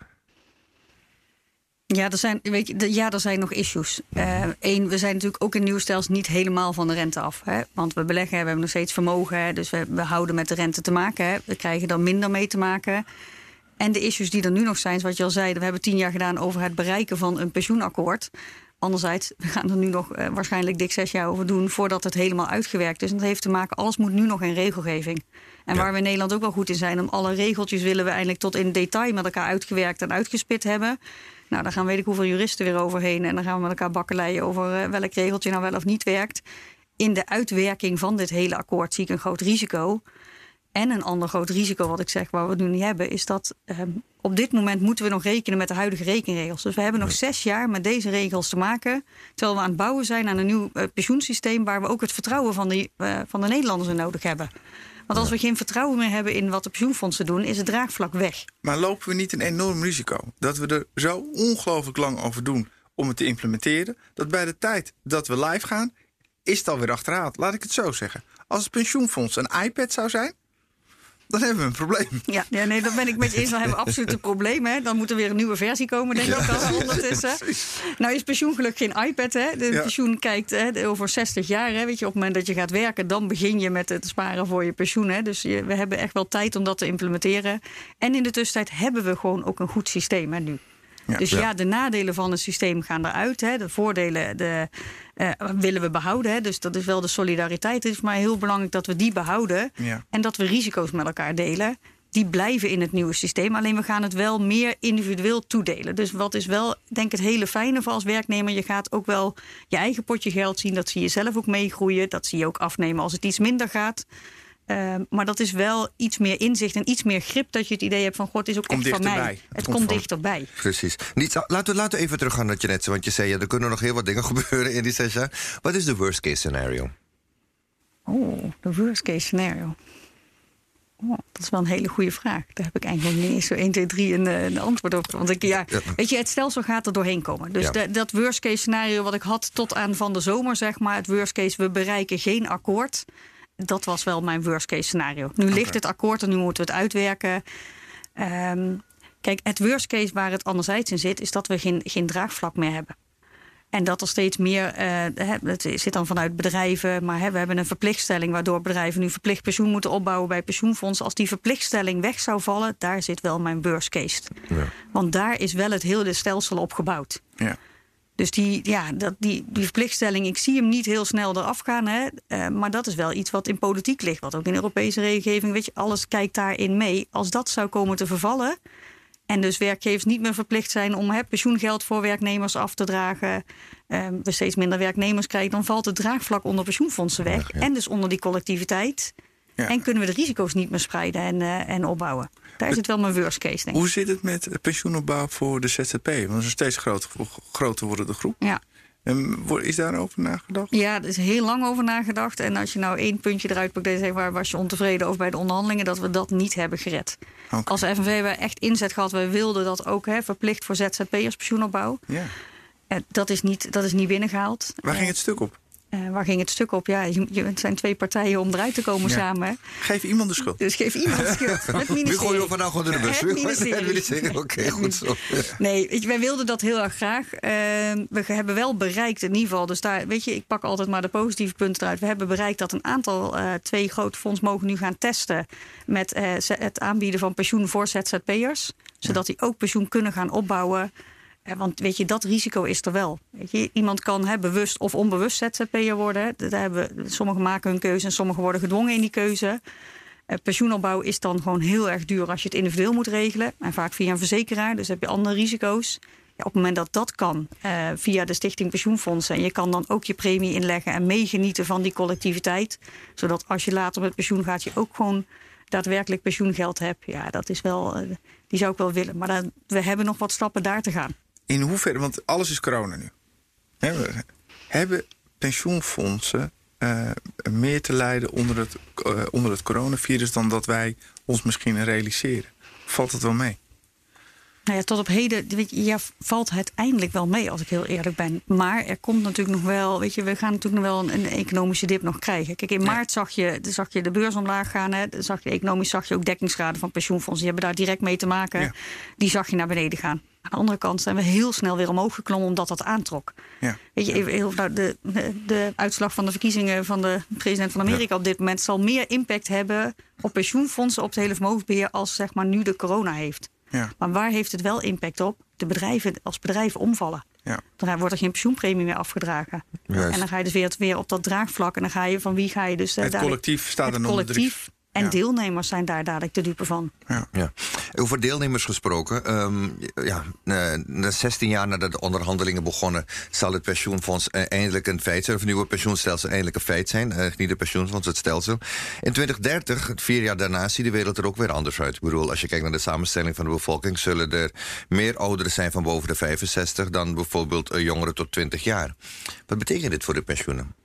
[SPEAKER 1] Ja, er zijn, weet je, ja, er zijn nog issues. Eén, we zijn natuurlijk ook in nieuw stelsel niet helemaal van de rente af. Hè? Want we beleggen, we hebben nog steeds vermogen. Dus we, we houden met de rente te maken. Hè? We krijgen er minder mee te maken. En de issues die er nu nog zijn, zoals je al zei... we hebben tien jaar gedaan over het bereiken van een pensioenakkoord. Anderzijds, we gaan er nu nog eh, waarschijnlijk dik zes jaar over doen... voordat het helemaal uitgewerkt is. En dat heeft te maken, alles moet nu nog in regelgeving. En
[SPEAKER 2] Ja.
[SPEAKER 1] waar we in Nederland ook wel goed in zijn... om alle regeltjes willen we eindelijk tot in detail met elkaar uitgewerkt en uitgespit hebben... Nou, daar gaan weet ik hoeveel juristen weer overheen. En dan gaan we met elkaar bakkeleien over eh, welk regeltje nou wel of niet werkt. In de uitwerking van dit hele akkoord zie ik een groot risico. En een ander groot risico, wat ik zeg, waar we het nu niet hebben, is dat ehm, op dit moment moeten we nog rekenen met de huidige rekenregels. Dus we hebben nog zes jaar met deze regels te maken. Terwijl we aan het bouwen zijn aan een nieuw eh, pensioensysteem waar we ook het vertrouwen van de, eh, van de Nederlanders in nodig hebben. Want als we geen vertrouwen meer hebben in wat de pensioenfondsen doen, is het draagvlak weg.
[SPEAKER 3] Maar lopen we niet een enorm risico dat we er zo ongelooflijk lang over doen om het te implementeren, dat bij de tijd dat we live gaan, is het alweer achterhaald. Laat ik het zo zeggen. Als het pensioenfonds een iPad zou zijn, dan hebben we een probleem.
[SPEAKER 1] Ja, ja, nee, dat ben ik met je eens. Dan hebben we absoluut een probleem. Hè. Dan moet er weer een nieuwe versie komen, denk ik ook al ondertussen. Nou is pensioen gelukkig geen iPad. Hè. De
[SPEAKER 3] Ja.
[SPEAKER 1] pensioen kijkt hè, over 60 jaar. Hè. Weet je, op het moment dat je gaat werken, dan begin je met het sparen voor je pensioen. Hè. Dus je- we hebben echt wel tijd om dat te implementeren. En in de tussentijd hebben we gewoon ook een goed systeem hè, nu.
[SPEAKER 3] Ja.
[SPEAKER 1] dus ja.
[SPEAKER 2] Ja.
[SPEAKER 1] de nadelen van het systeem gaan eruit. Hè. De voordelen de, eh, willen we behouden. Hè. Dus dat is wel de solidariteit. Het is maar heel belangrijk dat we die behouden.
[SPEAKER 3] Ja.
[SPEAKER 1] En dat we risico's met elkaar delen. Die blijven in het nieuwe systeem. Alleen we gaan het wel meer individueel toedelen. Dus wat is wel, denk ik, het hele fijne voor als werknemer. Je gaat ook wel je eigen potje geld zien. Dat zie je zelf ook meegroeien. Dat zie je ook afnemen als het iets minder gaat. Ehm, maar dat is wel iets meer inzicht en iets meer grip. Dat je het idee hebt van, god, het is ook
[SPEAKER 3] Komt
[SPEAKER 1] echt van mij.
[SPEAKER 3] dichterbij.
[SPEAKER 1] Het,
[SPEAKER 3] Het
[SPEAKER 1] komt, dichterbij.
[SPEAKER 2] Precies. Niet, laten, we, laten we even teruggaan naar je net. Want je zei, ja, er kunnen nog heel wat dingen gebeuren in die zes jaar. Wat is de worst case scenario?
[SPEAKER 1] Oh, de worst case scenario. Oh, dat is wel een hele goede vraag. Daar heb ik eigenlijk niet eens zo 1, 2, 3 een, eh, een antwoord op. Want ik, ja,
[SPEAKER 2] Ja.
[SPEAKER 1] weet je, het stelsel gaat er doorheen komen. Dus
[SPEAKER 2] Ja.
[SPEAKER 1] de- dat worst case scenario wat ik had tot aan van de zomer, zeg maar. Het worst case, we bereiken geen akkoord. Dat was wel mijn worst case scenario. Nu ligt het akkoord en nu moeten we het uitwerken. Ehm, kijk, het worst case waar het anderzijds in zit, is dat we geen, geen draagvlak meer hebben. En dat er steeds meer, hè, het zit dan vanuit bedrijven, maar hè, we hebben een verplichtstelling waardoor bedrijven nu verplicht pensioen moeten opbouwen bij pensioenfondsen. Als die verplichtstelling weg zou vallen, daar zit wel mijn worst case.
[SPEAKER 2] Ja.
[SPEAKER 1] Want daar is wel het hele stelsel op gebouwd.
[SPEAKER 3] Ja.
[SPEAKER 1] Dus die, ja, dat, die, die verplichtstelling, ik zie hem niet heel snel eraf gaan. Hè? Eh, maar dat is wel iets wat in politiek ligt. Wat ook in Europese regelgeving, weet je, alles kijkt daarin mee. Als dat zou komen te vervallen. En dus werkgevers niet meer verplicht zijn om hè, pensioengeld voor werknemers af te dragen. eh, we steeds minder werknemers krijgen, dan valt het draagvlak onder pensioenfondsen weg.
[SPEAKER 2] Ja.
[SPEAKER 1] En dus onder die collectiviteit.
[SPEAKER 3] Ja.
[SPEAKER 1] En kunnen we de risico's niet meer spreiden en, eh, en opbouwen. Daar is het wel mijn worst case, denk ik.
[SPEAKER 3] Hoe zit het met pensioenopbouw voor de ZZP? Want een steeds groter, groter wordende groep.
[SPEAKER 1] Ja.
[SPEAKER 3] En is daarover nagedacht?
[SPEAKER 1] Ja, er is heel lang over nagedacht. En als je nou één puntje eruit pakt, zeg, waar was je ontevreden over bij de onderhandelingen, dat we dat niet hebben gered. Als FNV we echt inzet gehad, we wilden dat ook hè, verplicht voor ZZP'ers pensioenopbouw.
[SPEAKER 3] Ja.
[SPEAKER 1] Eh, dat, is niet, dat is niet binnengehaald.
[SPEAKER 3] Waar ging het stuk op?
[SPEAKER 1] Eh, waar ging het stuk op? Ja, je, je- het zijn twee partijen om eruit te komen
[SPEAKER 3] Ja.
[SPEAKER 1] samen.
[SPEAKER 3] Geef iemand de schuld.
[SPEAKER 1] Dus geef iemand de schuld. Het
[SPEAKER 2] We gooien
[SPEAKER 1] ministerie.
[SPEAKER 2] we vandaag onder de bus.
[SPEAKER 1] Het ministerie.
[SPEAKER 2] Ministerie, Oké, goed zo.
[SPEAKER 1] Nee, weet je, wij wilden dat heel erg graag. Eh, we hebben wel bereikt in ieder geval. Dus daar, weet je, ik pak altijd maar de positieve punten eruit. We hebben bereikt dat een aantal, eh, twee grote fondsen mogen nu gaan testen met eh, het aanbieden van pensioen voor ZZP'ers. Zodat die ook pensioen kunnen gaan opbouwen. Want weet je, dat risico is er wel. Weet je, iemand kan hè, bewust of onbewust ZZP'er worden. Daar hebben, sommigen maken hun keuze en sommigen worden gedwongen in die keuze. Eh, pensioenopbouw is dan gewoon heel erg duur als je het individueel moet regelen. En vaak via een verzekeraar, dus heb je andere risico's. Ja, op het moment dat dat kan eh, via de Stichting Pensioenfondsen... en je kan dan ook je premie inleggen en meegenieten van die collectiviteit... zodat als je later met pensioen gaat, je ook gewoon daadwerkelijk pensioengeld hebt... ja, dat is wel, eh, die zou ik wel willen. Maar dan, we hebben nog wat stappen daar te gaan.
[SPEAKER 3] In hoeverre, want alles is corona nu. Hebben, hebben pensioenfondsen uh, meer te lijden onder het, uh, onder het coronavirus dan dat wij ons misschien realiseren? Valt het wel mee?
[SPEAKER 1] Nou ja, tot op heden weet je, ja, valt het eindelijk wel mee, als ik heel eerlijk ben. Maar er komt natuurlijk nog wel, weet je, we gaan natuurlijk nog wel een, een economische dip nog krijgen. Kijk, in maart zag je, zag je de beurs omlaag gaan. Hè, zag je, economisch zag je ook dekkingsgraden van pensioenfondsen. Die hebben daar direct mee te maken. Die zag je naar beneden gaan. Aan de andere kant zijn we heel snel weer omhoog geklommen omdat dat aantrok. Ja. Weet je, heel, nou, de, de, uitslag van de verkiezingen van de president van Amerika op dit moment zal meer impact hebben op pensioenfondsen, op het hele vermogensbeheer, als zeg maar nu de corona heeft. Ja. Maar waar heeft het wel impact op? De bedrijven als bedrijven omvallen. Ja. Dan wordt er geen pensioenpremie meer afgedragen. En dan ga je dus weer, weer op dat draagvlak. En dan ga je van wie ga je dus.
[SPEAKER 3] Het collectief staat er nog
[SPEAKER 1] collectief en deelnemers zijn daar dadelijk de dupe van.
[SPEAKER 2] Ja. ja. Over deelnemers gesproken. Um, ja, na 16 jaar nadat de onderhandelingen begonnen... zal het pensioenfonds uh, eindelijk een feit zijn. Of het nieuwe pensioenstelsel eindelijk een feit zijn. Uh, niet het pensioenfonds, het stelsel. In 2030, vier jaar daarna, ziet de wereld er ook weer anders uit. Ik bedoel, als je kijkt naar de samenstelling van de bevolking... zullen er meer ouderen zijn van boven de 65... dan bijvoorbeeld jongeren tot 20 jaar. Wat betekent dit voor de pensioenen?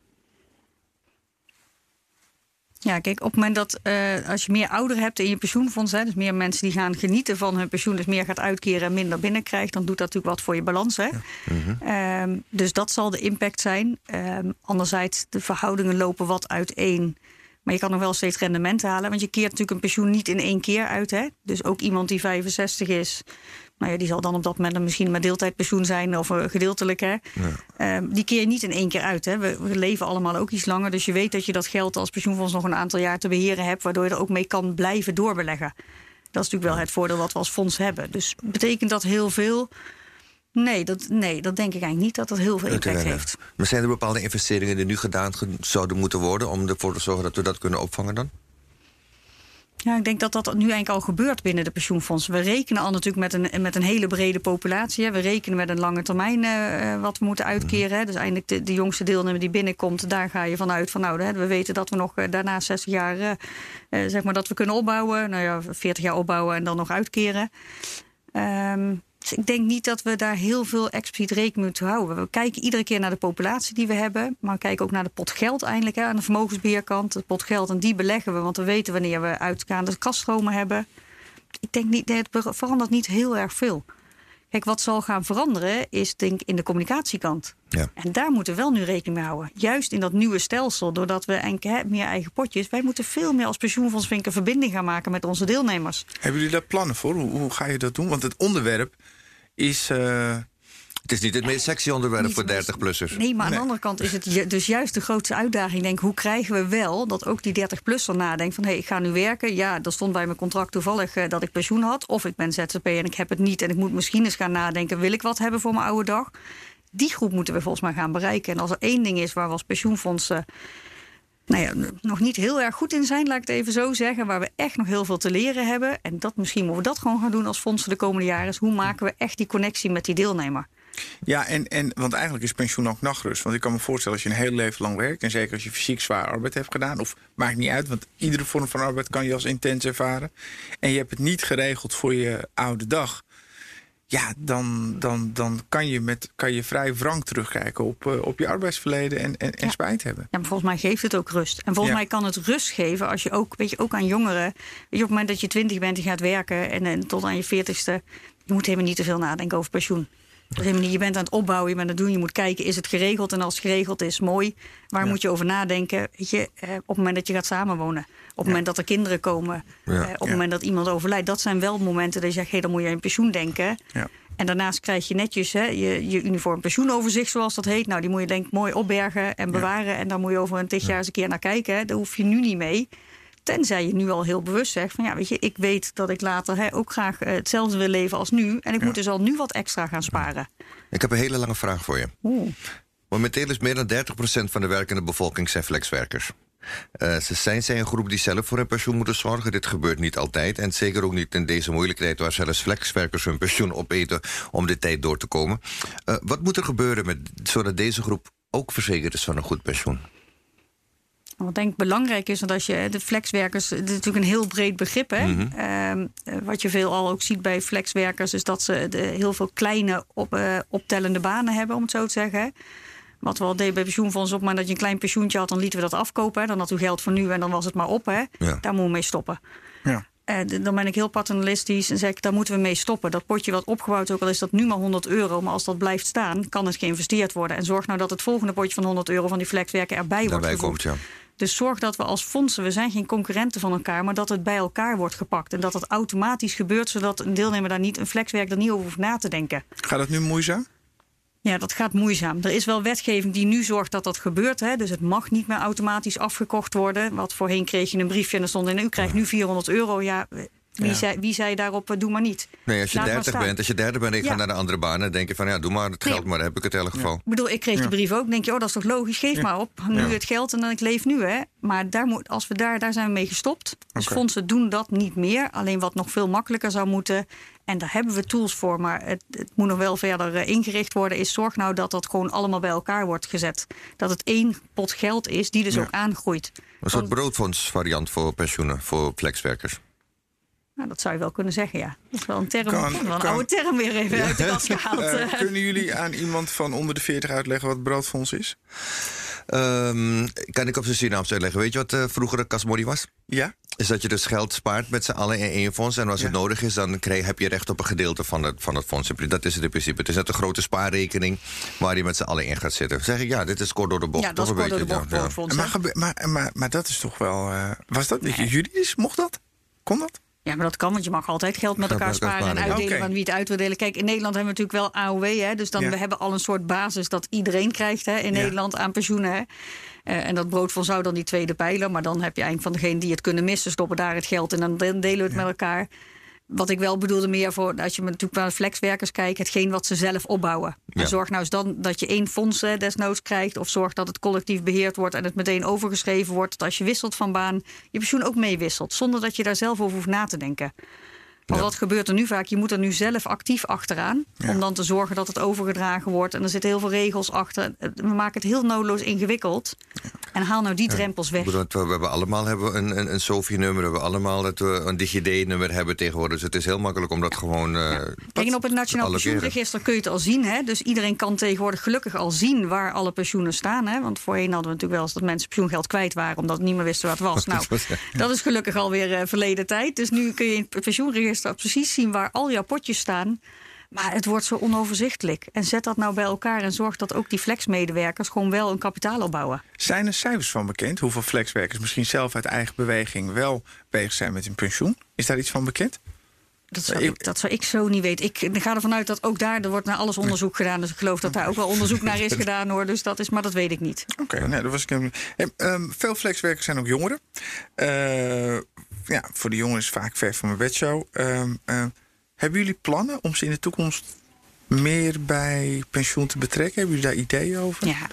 [SPEAKER 1] Ja, kijk, op het moment dat uh, als je meer ouderen hebt in je pensioenfonds, hè, dus meer mensen die gaan genieten van hun pensioen, dus meer gaat uitkeren en minder binnenkrijgt, dan doet dat natuurlijk wat voor je balans. Hè? Ja. Um, dus dat zal de impact zijn. Um, anderzijds, de verhoudingen lopen wat uiteen. Maar je kan nog wel steeds rendement halen. Want je keert natuurlijk een pensioen niet in één keer uit. Hè? Dus ook iemand die 65 is, nou ja, die zal dan op dat moment misschien maar deeltijdpensioen zijn of uh, gedeeltelijk. Hè. Ja. Uh, die keer je niet in één keer uit. Hè. We, we, leven allemaal ook iets langer. Dus je weet dat je dat geld als pensioenfonds nog een aantal jaar te beheren hebt. Waardoor je er ook mee kan blijven doorbeleggen. Dat is natuurlijk wel het voordeel wat we als fonds hebben. Dus betekent dat heel veel? Nee, dat, nee, dat denk ik eigenlijk niet dat dat heel veel impact heeft.
[SPEAKER 2] Maar zijn er bepaalde investeringen die nu gedaan zouden moeten worden om ervoor te zorgen dat we dat kunnen opvangen dan?
[SPEAKER 1] Ja, ik denk dat dat nu eigenlijk al gebeurt binnen de pensioenfondsen. We rekenen al natuurlijk met een, met een hele brede populatie. Hè. We rekenen met een lange termijn uh, wat we moeten uitkeren. Hè. Dus eindelijk de, de, jongste deelnemer die binnenkomt, daar ga je vanuit van nou, hè, we weten dat we nog uh, daarna 60 jaar uh, zeg maar dat we kunnen opbouwen. Nou ja, 40 jaar opbouwen en dan nog uitkeren. Um, dus ik denk niet dat we daar heel veel expliciet rekening moeten houden. We kijken iedere keer naar de populatie die we hebben. Maar we kijken ook naar de pot geld eindelijk. Hè, aan de vermogensbeheerkant. De pot geld en die beleggen we. Want we weten wanneer we uitgaande kaststromen hebben. Ik denk niet, het verandert niet heel erg veel. Kijk, wat zal gaan veranderen is denk in de communicatiekant. Ja. En daar moeten we wel nu rekening mee houden. Juist in dat nieuwe stelsel, doordat we enkele meer eigen potjes... wij moeten veel meer als pensioenfonds een verbinding gaan maken met onze deelnemers.
[SPEAKER 3] Hebben jullie daar plannen voor? Hoe, hoe ga je dat doen? Want het onderwerp is... Uh...
[SPEAKER 2] Het is niet het meest sexy onderwerp voor 30-plussers.
[SPEAKER 1] Nee, maar aan de andere kant is het dus juist de grootste uitdaging. Denk, hoe krijgen we wel dat ook die 30-plusser nadenkt van... hé, hey, ik ga nu werken. Ja, dat stond bij mijn contract toevallig uh, dat ik pensioen had. Of ik ben ZZP en ik heb het niet. En ik moet misschien eens gaan nadenken... wil ik wat hebben voor mijn oude dag? Die groep moeten we volgens mij gaan bereiken. En als er één ding is waar we als pensioenfondsen nou ja, nog niet heel erg goed in zijn, laat ik het even zo zeggen. Waar we echt nog heel veel te leren hebben. En dat misschien moeten we dat gewoon gaan doen als fondsen de komende jaren. Is hoe maken we echt die connectie met die deelnemer?
[SPEAKER 3] Ja, en, en want eigenlijk is pensioen ook nachtrust. Want ik kan me voorstellen als je een heel leven lang werkt... en zeker als je fysiek zwaar arbeid hebt gedaan... of maakt niet uit, want iedere vorm van arbeid kan je als intens ervaren... en je hebt het niet geregeld voor je oude dag ja, dan, dan, dan kan, je met, kan je vrij wrang terugkijken op, uh, op je arbeidsverleden en, en, en spijt hebben.
[SPEAKER 1] Ja, maar volgens mij geeft het ook rust. En volgens mij kan het rust geven als je ook, weet je, ook aan jongeren. Weet je, op het moment dat je twintig bent en gaat werken en, en tot aan je veertigste, je moet helemaal niet te veel nadenken over pensioen. Niet, je bent aan het opbouwen, je bent aan het doen. Je moet kijken, is het geregeld? En als het geregeld is, mooi. Waar moet je over nadenken? Weet je, eh, op het moment dat je gaat samenwonen. Op het moment dat er kinderen komen. Eh, op het moment dat iemand overlijdt. Dat zijn wel momenten dat je zegt, hé, dan moet je aan pensioen denken. En daarnaast krijg je netjes hè, je, je uniform pensioenoverzicht, zoals dat heet. Nou, die moet je denk ik mooi opbergen en bewaren. En dan moet je over een tig jaar eens een keer naar kijken. Hè. Daar hoef je nu niet mee. Tenzij je nu al heel bewust zegt van ja, weet je, ik weet dat ik later hè, ook graag eh, hetzelfde wil leven als nu. En ik moet dus al nu wat extra gaan sparen.
[SPEAKER 2] Ik heb een hele lange vraag voor je. Oeh. Momenteel is meer dan 30% van de werkende bevolking zijn flexwerkers. Uh, ze zijn, zijn een groep die zelf voor hun pensioen moeten zorgen. Dit gebeurt niet altijd. En zeker ook niet in deze moeilijke tijd waar zelfs flexwerkers hun pensioen opeten om de tijd door te komen. Uh, wat moet er gebeuren met, zodat deze groep ook verzekerd is van een goed pensioen?
[SPEAKER 1] Wat ik denk belangrijk is, want als je de flexwerkers, het is natuurlijk een heel breed begrip. Hè? Mm -hmm. uh, wat je veelal ook ziet bij flexwerkers, is dat ze de, heel veel kleine op, uh, optellende banen hebben, om het zo te zeggen. Wat we al deden bij pensioenfonds op, maar dat je een klein pensioentje had, dan lieten we dat afkopen. Hè? Dan had u geld voor nu en dan was het maar op. Hè? Ja. Daar moeten we mee stoppen. Ja. Uh, dan ben ik heel paternalistisch en zeg ik, daar moeten we mee stoppen. Dat potje wat opgebouwd, ook al is dat nu maar 100 euro, maar als dat blijft staan, kan het geïnvesteerd worden. En zorg nou dat het volgende potje van 100 euro van die flexwerken erbij wordt gevoegd. Komt, ja. Dus zorg dat we als fondsen, we zijn geen concurrenten van elkaar, maar dat het bij elkaar wordt gepakt. En dat het automatisch gebeurt, zodat een deelnemer daar niet, een flexwerk er niet over hoeft na te denken.
[SPEAKER 3] Gaat het nu moeizaam?
[SPEAKER 1] Ja, dat gaat moeizaam. Er is wel wetgeving die nu zorgt dat dat gebeurt. Hè. Dus het mag niet meer automatisch afgekocht worden. Wat voorheen kreeg je een briefje en er stond in... u krijgt nu 400 euro. Ja, wie, ja. zei, wie zei daarop, eh, doe maar niet.
[SPEAKER 2] Nee, als je Laat 30 bent, als je 30 bent en ik ja. ga naar de andere baan... dan denk je van, ja, doe maar het geld, nee. maar dan heb ik het in elk geval.
[SPEAKER 1] Ik bedoel, ik kreeg die brief ook. denk je, oh, dat is toch logisch, geef maar op. Nu het geld en dan ik leef nu, hè. Maar daar, moet, als we daar, daar zijn we mee gestopt. Dus okay. fondsen doen dat niet meer. Alleen wat nog veel makkelijker zou moeten... en daar hebben we tools voor, maar het, het moet nog wel verder uh, ingericht worden... is zorg nou dat dat gewoon allemaal bij elkaar wordt gezet. Dat het één pot geld is die dus ook aangroeit.
[SPEAKER 2] Een soort broodfondsvariant voor pensioenen, voor flexwerkers.
[SPEAKER 1] Nou, dat zou je wel kunnen zeggen, ja. Dat is wel een term, kan, wel een kan, oude term weer even ja. uit de kast gehaald.
[SPEAKER 3] Uh, kunnen jullie aan iemand van onder de 40 uitleggen wat broodfonds is?
[SPEAKER 2] Um, kan ik op zijn Surinaams uitleggen. Weet je wat uh, vroeger een kasmodi was?
[SPEAKER 3] Ja.
[SPEAKER 2] Is dat je dus geld spaart met z'n allen in één fonds. En als ja. het nodig is, dan krijg, heb je recht op een gedeelte van het, van het fonds. Dat is het in principe. Het is net een grote spaarrekening waar je met z'n allen in gaat zitten. Dan zeg ik, ja, dit is kort door de bocht.
[SPEAKER 1] Ja, dat is kort door de bocht. Ja. Fonds,
[SPEAKER 3] maar, maar, maar, maar, dat is toch wel... Uh, was dat nee. juridisch? Mocht dat? Kon dat?
[SPEAKER 1] Ja, maar dat kan, want je mag altijd geld met elkaar sparen en uitdelen okay. van wie het uit wil delen. Kijk, in Nederland hebben we natuurlijk wel AOW, hè, dus dan ja. we hebben al een soort basis dat iedereen krijgt hè, in ja. Nederland aan pensioenen. Hè. Uh, en dat broodfonds zou dan die tweede pijler, maar dan heb je eind van degene die het kunnen missen, stoppen daar het geld en dan delen we het ja. met elkaar. Wat ik wel bedoelde meer voor, als je natuurlijk naar de flexwerkers kijkt, hetgeen wat ze zelf opbouwen. Ja. Zorg nou eens dan dat je één fonds desnoods krijgt. Of zorg dat het collectief beheerd wordt en het meteen overgeschreven wordt. Dat als je wisselt van baan, je pensioen ook meewisselt. Zonder dat je daar zelf over hoeft na te denken. Maar ja. wat gebeurt er nu vaak? Je moet er nu zelf actief achteraan. Ja. Om dan te zorgen dat het overgedragen wordt. En er zitten heel veel regels achter. We maken het heel nodeloos ingewikkeld. Ja. En haal nou die drempels weg.
[SPEAKER 2] We hebben allemaal hebben een, een, een SOFI-nummer. We hebben allemaal dat we een DigiD-nummer hebben tegenwoordig. Dus het is heel makkelijk om dat gewoon. Uh,
[SPEAKER 1] en op het Nationaal Pensioenregister kun je het al zien. Hè? Dus iedereen kan tegenwoordig gelukkig al zien waar alle pensioenen staan. Hè? Want voorheen hadden we natuurlijk wel eens dat mensen pensioengeld kwijt waren. omdat het niet meer wisten wat het was. Nou, dat is gelukkig alweer uh, verleden tijd. Dus nu kun je in het pensioenregister precies zien waar al jouw potjes staan. Maar het wordt zo onoverzichtelijk. En zet dat nou bij elkaar en zorg dat ook die flexmedewerkers gewoon wel een kapitaal opbouwen.
[SPEAKER 3] Zijn er cijfers van bekend? Hoeveel flexwerkers misschien zelf uit eigen beweging wel bezig zijn met hun pensioen? Is daar iets van bekend?
[SPEAKER 1] Dat zou, ik, dat zou ik zo niet weten. Ik ga ervan uit dat ook daar, er wordt naar alles onderzoek gedaan. Dus ik geloof dat daar ook wel onderzoek naar is gedaan hoor. Dus dat is, maar dat weet ik niet.
[SPEAKER 3] Oké, okay, nee, dat was ik. Hey, um, veel flexwerkers zijn ook jongeren. Uh, ja, voor de jongens vaak ver van mijn bedshow. Um, uh, hebben jullie plannen om ze in de toekomst meer bij pensioen te betrekken? Hebben jullie daar ideeën over?
[SPEAKER 1] Ja.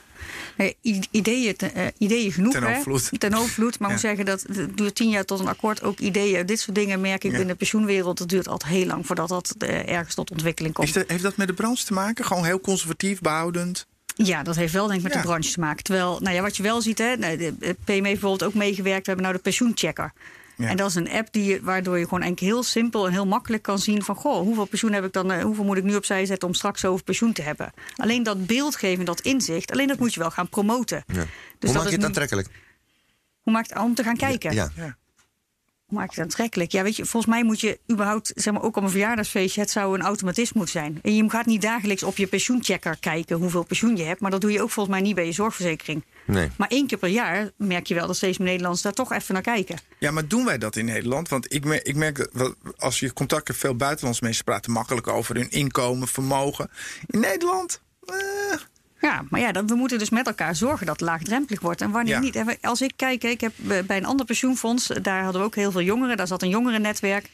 [SPEAKER 1] Ideeën, uh, ideeën genoeg.
[SPEAKER 3] Ten overvloed.
[SPEAKER 1] Hè? Ten overvloed. Maar ja. moet zeggen dat het duurt tien jaar tot een akkoord. Ook ideeën. Dit soort dingen merk ik ja. in de pensioenwereld. Dat duurt altijd heel lang voordat dat uh, ergens tot ontwikkeling komt.
[SPEAKER 3] Dat, heeft dat met de branche te maken? Gewoon heel conservatief, behoudend?
[SPEAKER 1] Ja, dat heeft wel denk ik met ja. de branche te maken. Terwijl, nou ja, wat je wel ziet, hè, de PM heeft bijvoorbeeld ook meegewerkt. We hebben nou de pensioenchecker. Ja. En dat is een app die, waardoor je gewoon eigenlijk heel simpel en heel makkelijk kan zien van goh, hoeveel pensioen heb ik dan, uh, hoeveel moet ik nu opzij zetten om straks over pensioen te hebben. Alleen dat beeldgeven, dat inzicht, alleen dat moet je wel gaan promoten.
[SPEAKER 2] Ja. Dus hoe maak je het aantrekkelijk?
[SPEAKER 1] Hoe maakt om te gaan kijken?
[SPEAKER 2] Ja. Ja.
[SPEAKER 1] Hoe maak je het aantrekkelijk? Ja, weet je, volgens mij moet je überhaupt, zeg maar, ook op een verjaardagsfeestje, het zou een automatisme moeten zijn. En je gaat niet dagelijks op je pensioenchecker kijken hoeveel pensioen je hebt, maar dat doe je ook volgens mij niet bij je zorgverzekering.
[SPEAKER 2] Nee.
[SPEAKER 1] Maar één keer per jaar merk je wel dat steeds meer Nederlanders daar toch even naar kijken.
[SPEAKER 3] Ja, maar doen wij dat in Nederland? Want ik merk, ik merk dat als je contact hebt, veel buitenlandse mensen praten makkelijk over hun inkomen, vermogen. In Nederland. Eh.
[SPEAKER 1] Ja, maar ja, dan, we moeten dus met elkaar zorgen dat het laagdrempelig wordt. En wanneer ja. niet? Als ik kijk, ik heb bij een ander pensioenfonds, daar hadden we ook heel veel jongeren. Daar zat een jongerennetwerk.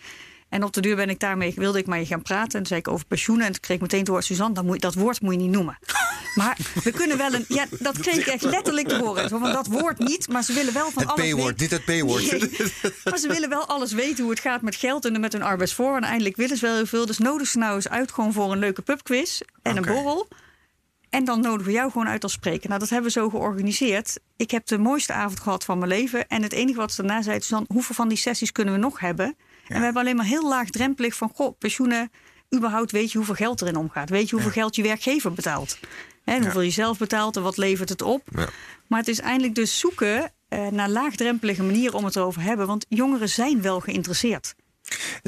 [SPEAKER 1] En op de duur ben ik daarmee, wilde ik maar je gaan praten. En toen zei ik over pensioenen. En toen kreeg ik meteen het woord Suzanne, dat, moet, dat woord moet je niet noemen. Maar we kunnen wel een. Ja, dat kreeg ik echt letterlijk te horen. Van dat woord niet, maar ze willen wel van
[SPEAKER 2] Het
[SPEAKER 1] alles.
[SPEAKER 2] P-woord,
[SPEAKER 1] weten.
[SPEAKER 2] niet het P-woord.
[SPEAKER 1] Nee, maar ze willen wel alles weten hoe het gaat met geld en met hun arbeidsvoor. En eindelijk willen ze wel heel veel. Dus nodig ze nou eens uit gewoon voor een leuke pubquiz en een borrel. En dan nodigen we jou gewoon uit als spreker. Nou, dat hebben we zo georganiseerd. Ik heb de mooiste avond gehad van mijn leven. En het enige wat ze daarna zei, is dan hoeveel van die sessies kunnen we nog hebben? En we hebben alleen maar heel laagdrempelig van, goh, pensioenen, überhaupt weet je hoeveel geld erin omgaat. Weet je hoeveel geld je werkgever betaalt. En hoeveel je zelf betaalt en wat levert het op.
[SPEAKER 2] Ja.
[SPEAKER 1] Maar het is eindelijk dus zoeken eh, naar laagdrempelige manieren om het erover te hebben. Want jongeren zijn wel geïnteresseerd.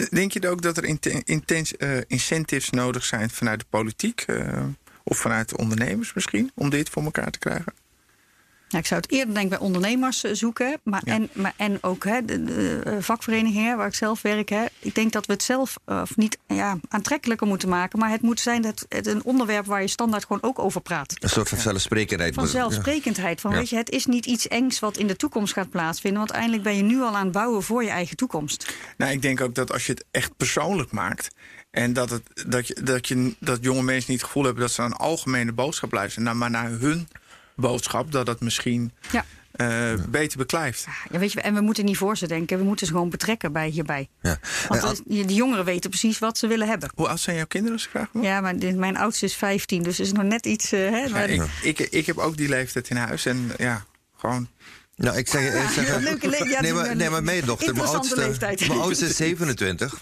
[SPEAKER 3] Denk je ook dat er inten- intens, eh, incentives nodig zijn vanuit de politiek eh, of vanuit de ondernemers misschien om dit voor elkaar te krijgen?
[SPEAKER 1] Nou, ik zou het eerder denk ik bij ondernemers eh, zoeken. Maar
[SPEAKER 3] Ja.
[SPEAKER 1] en, maar en ook hè, de, de, eh, vakverenigingen waar ik zelf werk. Hè, ik denk dat we het zelf eh, of niet ja, aantrekkelijker moeten maken. Maar het moet zijn dat het een onderwerp waar je standaard gewoon ook over praat.
[SPEAKER 2] Een soort van zelfsprekendheid.
[SPEAKER 1] Van zelfsprekendheid. Van,
[SPEAKER 2] Ja.
[SPEAKER 1] weet je, het is niet iets engs wat in de toekomst gaat plaatsvinden. Want eindelijk ben je nu al aan het bouwen voor je eigen toekomst.
[SPEAKER 3] Nou, ik denk ook dat als je het echt persoonlijk maakt. En dat, het, dat, je, dat, je, dat jonge mensen niet het gevoel hebben dat ze een algemene boodschap luisteren. Nou, maar naar hun boodschap, dat het misschien
[SPEAKER 1] Ja.
[SPEAKER 3] eh, beter beklijft.
[SPEAKER 1] Ja, weet je, en we moeten niet voor ze denken. We moeten ze gewoon betrekken bij hierbij.
[SPEAKER 2] Ja.
[SPEAKER 1] Want dat de jongeren weten precies wat ze willen hebben.
[SPEAKER 3] Hoe oud zijn jouw kinderen, als ik?
[SPEAKER 1] Ja, maar dit- mijn oudste is 15, dus is nog net iets. eh, hè,
[SPEAKER 3] Ja,
[SPEAKER 1] maar-
[SPEAKER 3] ik, ik, ik heb ook die leeftijd in huis. En ja, gewoon.
[SPEAKER 2] Nou, ik zeg, ik zeg
[SPEAKER 1] Ja, leuke le- ja,
[SPEAKER 2] nee, maar, nee, maar mijn dochter, mijn oudste,
[SPEAKER 1] leeftijd.
[SPEAKER 2] mijn oudste is 27,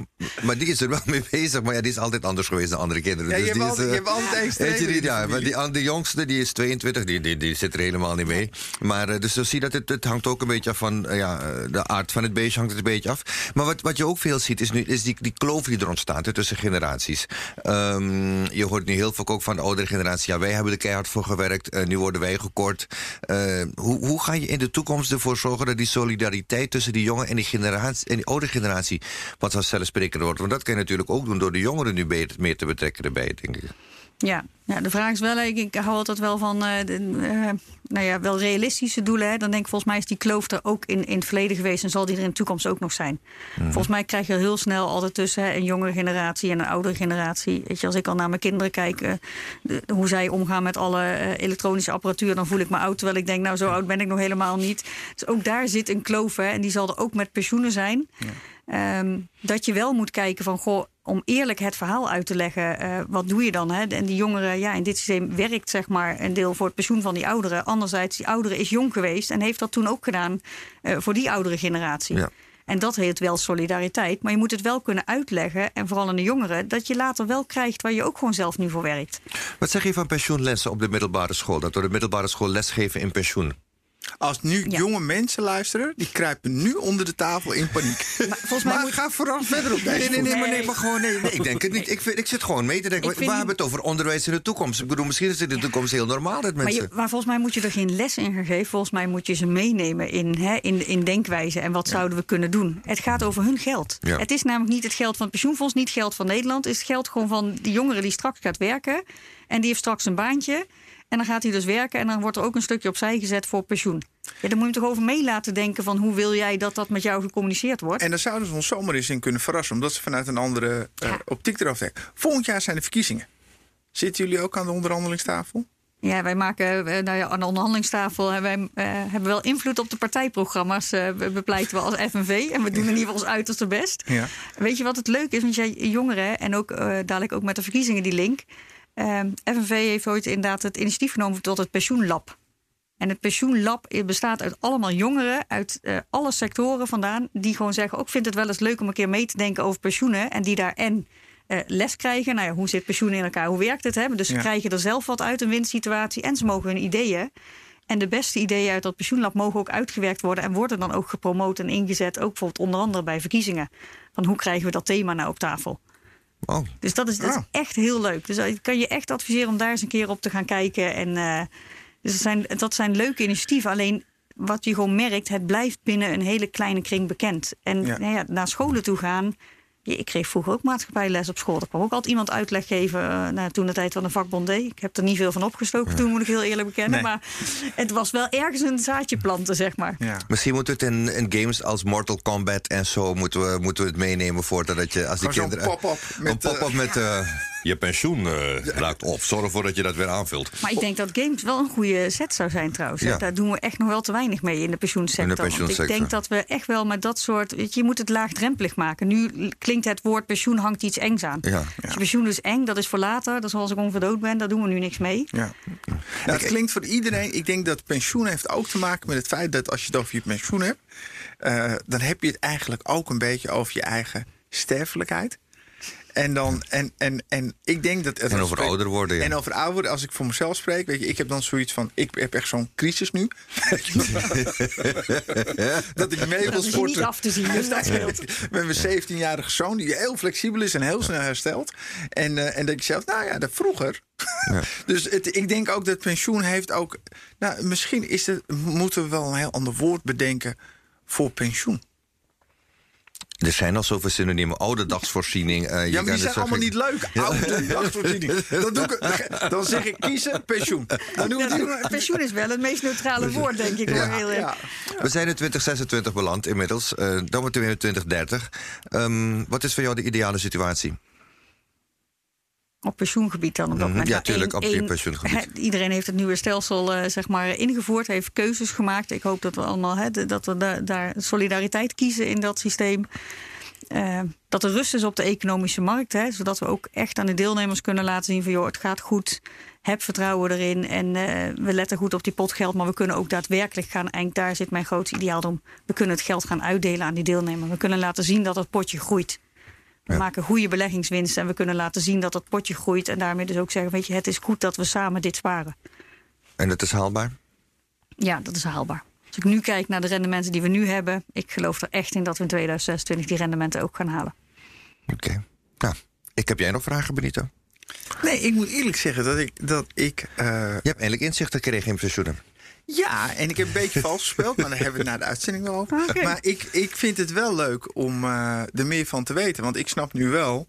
[SPEAKER 2] maar die is er wel mee bezig. Maar ja, die is altijd anders geweest dan andere kinderen.
[SPEAKER 3] Ja, je
[SPEAKER 2] Dus
[SPEAKER 3] hebt
[SPEAKER 2] die
[SPEAKER 3] altijd-
[SPEAKER 2] is,
[SPEAKER 3] je
[SPEAKER 2] eh,
[SPEAKER 3] hebt altijd streber
[SPEAKER 2] weet je niet,
[SPEAKER 3] de
[SPEAKER 2] ja, maar die, de jongste, die is 22, die, die, die zit er helemaal niet mee. Maar eh, dus zo zie je dat het, het hangt ook een beetje af van, eh, ja, de aard van het beestje hangt het een beetje af. Maar wat, wat je ook veel ziet, is, nu, is die, die kloof die er ontstaat hè, tussen generaties. Ehm, je hoort nu heel veel ook van de oudere generatie, ja, wij hebben er keihard voor gewerkt, eh, nu worden wij gekort. Eh, hoe, hoe ga je in de toekomst ervoor zorgen dat die solidariteit tussen die jonge en die, generatie, en die oude generatie wat vanzelfsprekender wordt? Want dat kan je natuurlijk ook doen door de jongeren nu beter, meer te betrekken erbij, denk ik.
[SPEAKER 1] Ja, ja, de vraag is wel, ik, ik hou altijd wel van eh, de, eh, nou ja, wel realistische doelen. Hè. Dan denk ik, volgens mij is die kloof er ook in, in het verleden geweest en zal die er in de toekomst ook nog zijn. Volgens mij krijg je heel snel altijd tussen hè, een jongere generatie en een oudere generatie. Weet je, als ik al naar mijn kinderen kijk, eh, de- hoe zij omgaan met alle elektronische apparatuur, dan voel ik me oud. Terwijl ik denk, nou, zo oud ben ik nog helemaal niet. Dus ook daar zit een kloof hè, en die zal er ook met pensioenen zijn. Ehm, dat je wel moet kijken van, goh, om eerlijk het verhaal uit te leggen, eh, wat doe je dan? Hè? En die jongeren, ja, in dit systeem werkt zeg maar een deel voor het pensioen van die ouderen. Anderzijds, die oudere is jong geweest en heeft dat toen ook gedaan eh, voor die oudere generatie.
[SPEAKER 2] Ja.
[SPEAKER 1] En dat heet wel solidariteit. Maar je moet het wel kunnen uitleggen, en vooral aan de jongeren, dat je later wel krijgt waar je ook gewoon zelf nu voor werkt.
[SPEAKER 2] Wat zeg je van pensioenlessen op de middelbare school? Dat we de middelbare school lesgeven in pensioen?
[SPEAKER 3] Als nu
[SPEAKER 1] Ja.
[SPEAKER 3] jonge mensen luisteren, die kruipen nu onder de tafel in paniek. Maar,
[SPEAKER 1] volgens mij moet-
[SPEAKER 3] ga vooral verder op deze
[SPEAKER 2] Nee, nee, nee, maar, nee, maar gewoon nee, nee, ik denk het niet. Ik, vind, ik zit gewoon mee te denken. We hebben het over onderwijs in de toekomst. Ik bedoel, misschien is het in de toekomst heel normaal dat
[SPEAKER 1] Maar,
[SPEAKER 2] mensen.
[SPEAKER 1] je, maar volgens mij moet je er geen les in gaan geven. Volgens mij moet je ze meenemen in, hè, in, in denkwijze en wat zouden we kunnen doen. Het gaat over hun geld.
[SPEAKER 2] Ja.
[SPEAKER 1] Het is namelijk niet het geld van het pensioenfonds, niet geld van Nederland. Het is het geld gewoon van die jongere die straks gaat werken. En die heeft straks een baantje. En dan gaat hij dus werken en dan wordt er ook een stukje opzij gezet voor pensioen. Ja, dan moet je hem toch over mee laten denken van hoe wil jij dat dat met jou gecommuniceerd wordt.
[SPEAKER 3] En daar zouden ze ons zomaar eens in kunnen verrassen, omdat ze vanuit een andere eh,
[SPEAKER 1] Ja.
[SPEAKER 3] optiek erover denken. Volgend jaar zijn de verkiezingen. Zitten jullie ook aan de onderhandelingstafel?
[SPEAKER 1] Ja, wij maken eh, nou ja, aan de onderhandelingstafel. wij eh, hebben wel invloed op de partijprogramma's. be- bepleiten we als FNV. En we doen in ieder geval ons uiterste best.
[SPEAKER 3] Ja.
[SPEAKER 1] Weet je wat het leuke is? Want jij jongeren en ook dadelijk ook met de verkiezingen die link. Eh, FNV heeft ooit inderdaad het initiatief genomen tot het pensioenlab. En het pensioenlab bestaat uit allemaal jongeren uit eh, alle sectoren vandaan. Die gewoon zeggen: ook vind het wel eens leuk om een keer mee te denken over pensioenen. En die daar en eh, les krijgen. Nou ja, hoe zit pensioen in elkaar? Hoe werkt het? Hè? Dus ze
[SPEAKER 3] Ja.
[SPEAKER 1] krijgen er zelf wat uit, een winsituatie. En ze mogen hun ideeën. En de beste ideeën uit dat pensioenlab mogen ook uitgewerkt worden. En worden dan ook gepromoot en ingezet. Ook bijvoorbeeld onder andere bij verkiezingen. Van hoe krijgen we dat thema nou op tafel?
[SPEAKER 2] Oh,
[SPEAKER 1] Dus dat is, dat is
[SPEAKER 3] Ah.
[SPEAKER 1] echt heel leuk. Dus ik kan je echt adviseren om daar eens een keer op te gaan kijken. En, eh, dus dat zijn, dat zijn leuke initiatieven. Alleen wat je gewoon merkt, het blijft binnen een hele kleine kring bekend. En
[SPEAKER 3] Ja.
[SPEAKER 1] nou ja, naar scholen toe gaan. Ja, Ik kreeg vroeger ook maatschappijles op school. Er kwam ook altijd iemand uitleg geven. eh, nou, toen de tijd van een vakbond deed. Ik heb er niet veel van opgestoken toen, moet ik heel eerlijk bekennen.
[SPEAKER 3] Nee.
[SPEAKER 1] Maar het was wel ergens een zaadje planten, zeg maar.
[SPEAKER 3] Ja.
[SPEAKER 2] misschien moeten we het in, in games als Mortal Kombat en zo moeten we, moeten we het meenemen voordat dat je als die
[SPEAKER 3] zo'n
[SPEAKER 2] kinderen
[SPEAKER 3] pop-up
[SPEAKER 2] een
[SPEAKER 3] met,
[SPEAKER 2] pop-up
[SPEAKER 3] eh,
[SPEAKER 2] met eh, je pensioen uh, raakt op. Zorg ervoor dat je dat weer aanvult.
[SPEAKER 1] Maar ik denk dat games wel een goede set zou zijn trouwens.
[SPEAKER 2] Ja.
[SPEAKER 1] Daar doen we echt nog wel te weinig mee in de pensioensector.
[SPEAKER 2] In de pensioensector.
[SPEAKER 1] Want ik denk dat we echt wel met dat soort... Weet je, je moet het laagdrempelig maken. Nu klinkt het woord pensioen hangt iets engs aan.
[SPEAKER 2] Ja.
[SPEAKER 1] Pensioen is eng, dat is voor later. Dat is als ik ongeveer dood ben, daar doen we nu niks mee.
[SPEAKER 3] Ja. Nou, het klinkt voor iedereen. Ik denk dat pensioen heeft ook te maken met het feit dat als je het over je pensioen hebt, uh, dan heb je het eigenlijk ook een beetje over je eigen sterfelijkheid. En, dan, en, en, en ik denk dat.
[SPEAKER 2] En over
[SPEAKER 3] spreek,
[SPEAKER 2] ouder worden. Ja.
[SPEAKER 3] En over ouder worden, als ik voor mezelf spreek, weet je, ik heb dan zoiets van: ik heb echt zo'n crisis nu. dat ik mee wil
[SPEAKER 1] Dat is
[SPEAKER 3] sporten.
[SPEAKER 1] niet af te zien, dus dat scheelt.
[SPEAKER 3] Met mijn 17-jarige zoon, die heel flexibel is en heel snel herstelt. En, uh, en dat ik zelf, nou ja, dat vroeger.
[SPEAKER 2] Ja.
[SPEAKER 3] dus het, ik denk ook dat pensioen heeft ook. Nou, misschien is het, moeten we wel een heel ander woord bedenken voor pensioen.
[SPEAKER 2] Er zijn al zoveel synoniemen. Ouderdagsvoorziening. Uh,
[SPEAKER 3] ja, maar die zijn allemaal niet leuk. Ouderdagsvoorziening. Dan, doe ik, dan zeg ik kiezen, pensioen. Dan doen we
[SPEAKER 1] ja, die... Pensioen is wel het meest neutrale woord, denk ik.
[SPEAKER 3] Ja,
[SPEAKER 1] heel
[SPEAKER 3] ja.
[SPEAKER 2] We zijn in 2026 beland inmiddels. Uh, dan moeten we in 2030. Um, wat is voor jou de ideale situatie?
[SPEAKER 1] Op pensioengebied dan op dat moment.
[SPEAKER 2] Ja, tuurlijk, op je pensioengebied.
[SPEAKER 1] Iedereen heeft het nieuwe stelsel uh, zeg maar, ingevoerd, heeft keuzes gemaakt. Ik hoop dat we allemaal he, dat we da daar solidariteit kiezen in dat systeem. Uh, dat er rust is op de economische markt, hè, zodat we ook echt aan de deelnemers kunnen laten zien van joh, het gaat goed, heb vertrouwen erin en uh, we letten goed op die pot geld, maar we kunnen ook daadwerkelijk gaan, en daar zit mijn grootste ideaal om, we kunnen het geld gaan uitdelen aan die deelnemer. We kunnen laten zien dat het potje groeit. We ja. maken goede beleggingswinsten en we kunnen laten zien dat dat potje groeit. En daarmee dus ook zeggen, weet je, het is goed dat we samen dit sparen.
[SPEAKER 2] En dat is haalbaar?
[SPEAKER 1] Ja, dat is haalbaar. Als ik nu kijk naar de rendementen die we nu hebben, ik geloof er echt in dat we in 2026 die rendementen ook gaan halen.
[SPEAKER 2] Oké. Okay. Nou, ik heb jij nog vragen, Benito?
[SPEAKER 3] Nee, ik moet eerlijk zeggen dat ik. Dat ik uh...
[SPEAKER 2] Je hebt eindelijk inzicht gekregen in pensioenen.
[SPEAKER 3] Ja, en ik heb een beetje vals gespeeld, maar daar hebben we het na de uitzending wel over. Okay. Maar ik, ik vind het wel leuk om uh, er meer van te weten. Want ik snap nu wel.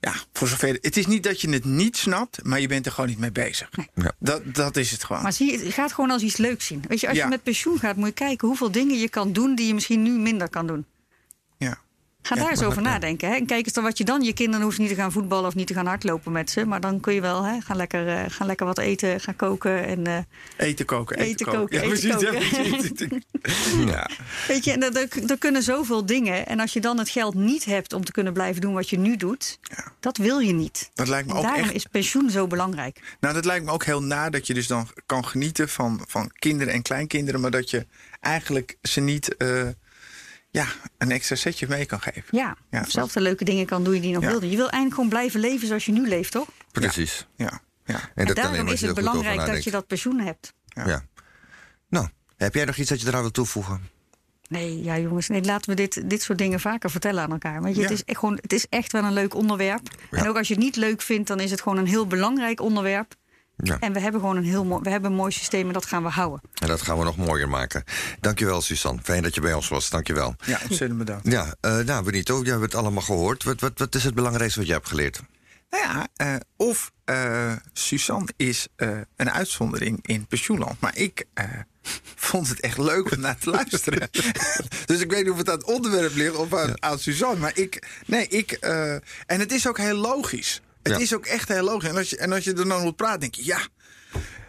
[SPEAKER 3] Ja, voor zover. Het is niet dat je het niet snapt, maar je bent er gewoon niet mee bezig.
[SPEAKER 2] Ja.
[SPEAKER 3] Dat, dat is het gewoon.
[SPEAKER 1] Maar zie je, het gaat gewoon als iets leuks zien. Weet je, als
[SPEAKER 3] Ja.
[SPEAKER 1] je met pensioen gaat, moet je kijken hoeveel dingen je kan doen die je misschien nu minder kan doen. Ga daar eens over nadenken. Hè? En kijk eens dan wat je dan. Je kinderen hoeven niet te gaan voetballen of niet te gaan hardlopen met ze. Maar dan kun je wel hè, gaan, lekker, uh, gaan lekker wat eten, gaan koken. En, uh,
[SPEAKER 3] Eten koken, eten,
[SPEAKER 1] Eten
[SPEAKER 3] koken.
[SPEAKER 1] koken,
[SPEAKER 3] Ja,
[SPEAKER 1] eten
[SPEAKER 3] precies,
[SPEAKER 1] koken.
[SPEAKER 3] Ja.
[SPEAKER 1] Weet je, en er, er, er kunnen zoveel dingen. En als je dan het geld niet hebt om te kunnen blijven doen wat je nu doet,
[SPEAKER 3] Ja.
[SPEAKER 1] dat wil je niet.
[SPEAKER 3] Dat lijkt me
[SPEAKER 1] En
[SPEAKER 3] ook
[SPEAKER 1] daarom
[SPEAKER 3] echt.
[SPEAKER 1] is pensioen zo belangrijk.
[SPEAKER 3] Nou, dat lijkt me ook heel na dat je dus dan kan genieten van, van kinderen en kleinkinderen, maar dat je eigenlijk ze niet uh, ja, een extra setje mee kan geven.
[SPEAKER 1] Ja,
[SPEAKER 3] Ja,
[SPEAKER 1] of zelf de leuke dingen kan doen die je nog
[SPEAKER 3] Ja.
[SPEAKER 1] wilde. Je wil eigenlijk gewoon blijven leven zoals je nu leeft, toch?
[SPEAKER 2] Precies.
[SPEAKER 3] Ja, ja.
[SPEAKER 2] En,
[SPEAKER 1] En,
[SPEAKER 2] dat
[SPEAKER 1] daarom
[SPEAKER 2] alleen
[SPEAKER 1] is het belangrijk dat je dat pensioen hebt.
[SPEAKER 3] Ja.
[SPEAKER 2] Ja. Nou, heb jij nog iets dat je eraan wil toevoegen?
[SPEAKER 1] Nee, ja jongens, nee, laten we dit, dit soort dingen vaker vertellen aan elkaar. Want je,
[SPEAKER 3] Ja.
[SPEAKER 1] het, is echt gewoon, het is echt wel een leuk onderwerp.
[SPEAKER 2] Ja.
[SPEAKER 1] En ook als je het niet leuk vindt, dan is het gewoon een heel belangrijk onderwerp.
[SPEAKER 2] Ja.
[SPEAKER 1] En we hebben gewoon een heel mooi, we hebben een mooi systeem en dat gaan we houden.
[SPEAKER 2] En dat gaan we nog mooier maken. Dankjewel, Suzanne. Fijn dat je bij ons was. Dankjewel.
[SPEAKER 3] ja ontzettend bedankt.
[SPEAKER 2] Ja, uh, nou Benito, jij hebt het allemaal gehoord. Wat, wat, wat is het belangrijkste wat je hebt geleerd?
[SPEAKER 3] Nou ja, uh, of uh, Suzanne is uh, een uitzondering in pensioenland. Maar ik vond het echt leuk om naar te luisteren. dus ik weet niet of het aan het onderwerp ligt of aan, ja. aan Suzanne. Maar ik, nee, ik. en het is ook heel logisch. Het
[SPEAKER 2] Ja.
[SPEAKER 3] is ook echt heel logisch. En als, je, en als je er dan op praat, denk je, ja.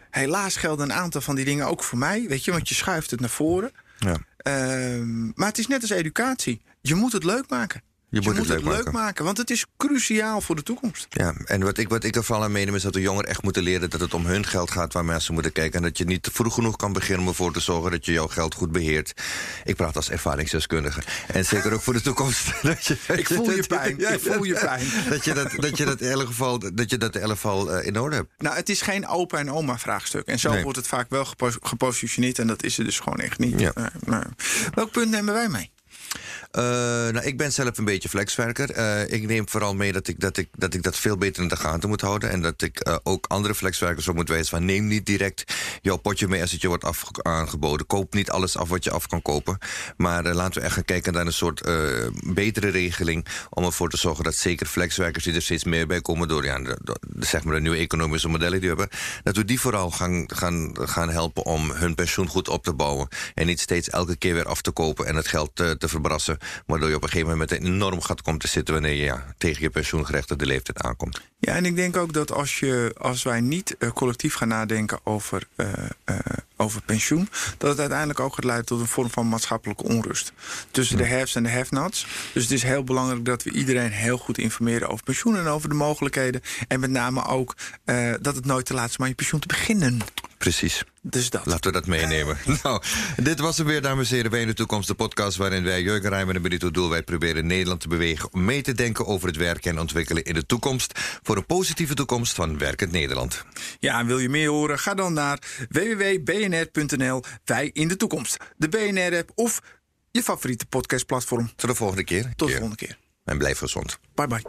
[SPEAKER 3] Helaas gelden een aantal van die dingen ook voor mij. Weet je, want je schuift het naar voren.
[SPEAKER 2] Ja.
[SPEAKER 3] Ehm, maar het is net als educatie. Je moet het leuk maken.
[SPEAKER 2] Je moet het leuk maken.
[SPEAKER 3] maken, want het is cruciaal voor de toekomst.
[SPEAKER 2] Ja, en wat ik, wat ik er vooral aan meeneem is dat de jongeren echt moeten leren dat het om hun geld gaat waar mensen moeten kijken. En dat je niet vroeg genoeg kan beginnen om ervoor te zorgen dat je jouw geld goed beheert. Ik praat als ervaringsdeskundige. En zeker ook voor de toekomst. Dat je,
[SPEAKER 3] Ik voel je pijn.
[SPEAKER 2] Ja,
[SPEAKER 3] Ik voel je pijn.
[SPEAKER 2] Dat je dat, dat, je dat in elk geval, dat je dat in elk geval uh, in orde hebt.
[SPEAKER 3] Nou, het is geen opa en oma vraagstuk. En zo
[SPEAKER 2] Nee.
[SPEAKER 3] wordt het vaak wel gepo gepositioneerd. En dat is het dus gewoon echt niet.
[SPEAKER 2] Ja.
[SPEAKER 3] Nee, nee. Welk punt nemen wij mee?
[SPEAKER 2] Uh, nou, ik ben zelf een beetje flexwerker. Uh, ik neem vooral mee dat ik dat, ik, dat ik dat veel beter in de gaten moet houden. En dat ik uh, ook andere flexwerkers op moet wijzen van... neem niet direct jouw potje mee als het je wordt aangeboden. Koop niet alles af wat je af kan kopen. Maar laten we echt gaan kijken naar een soort betere regeling... om ervoor te zorgen dat zeker flexwerkers die er steeds meer bij komen... door ja, de, zeg maar de nieuwe economische modellen die we hebben... dat we die vooral gaan, gaan, gaan helpen om hun pensioen goed op te bouwen. En niet steeds elke keer weer af te kopen en het geld te, te verbrassen Waardoor je op een gegeven moment met een enorm gat komt te zitten wanneer je ja, tegen je pensioengerechtigde leeftijd aankomt.
[SPEAKER 3] Ja, en ik denk ook dat als, je, als wij niet uh, collectief gaan nadenken over, uh, uh, over pensioen, dat het uiteindelijk ook gaat leiden tot een vorm van maatschappelijke onrust. Tussen de haves en de have-nots. Dus het is heel belangrijk dat we iedereen heel goed informeren over pensioen en over de mogelijkheden. En met name ook dat het nooit te laat is om aan je pensioen te beginnen.
[SPEAKER 2] Precies.
[SPEAKER 3] Dus dat.
[SPEAKER 2] Laten we dat meenemen. nou, dit was hem weer, dames en heren. Wij in de toekomst, de podcast waarin wij, Jurgen Rijmer en Benito Doelwijd, proberen Nederland te bewegen om mee te denken over het werken en ontwikkelen in de toekomst. Voor een positieve toekomst van werkend Nederland.
[SPEAKER 3] Ja, en wil je meer horen? Ga dan naar www.bnr.nl. Wij in de toekomst. De BNR-app of je favoriete podcastplatform.
[SPEAKER 2] Tot de volgende keer.
[SPEAKER 3] Tot de volgende keer.
[SPEAKER 2] En blijf gezond.
[SPEAKER 3] Bye bye.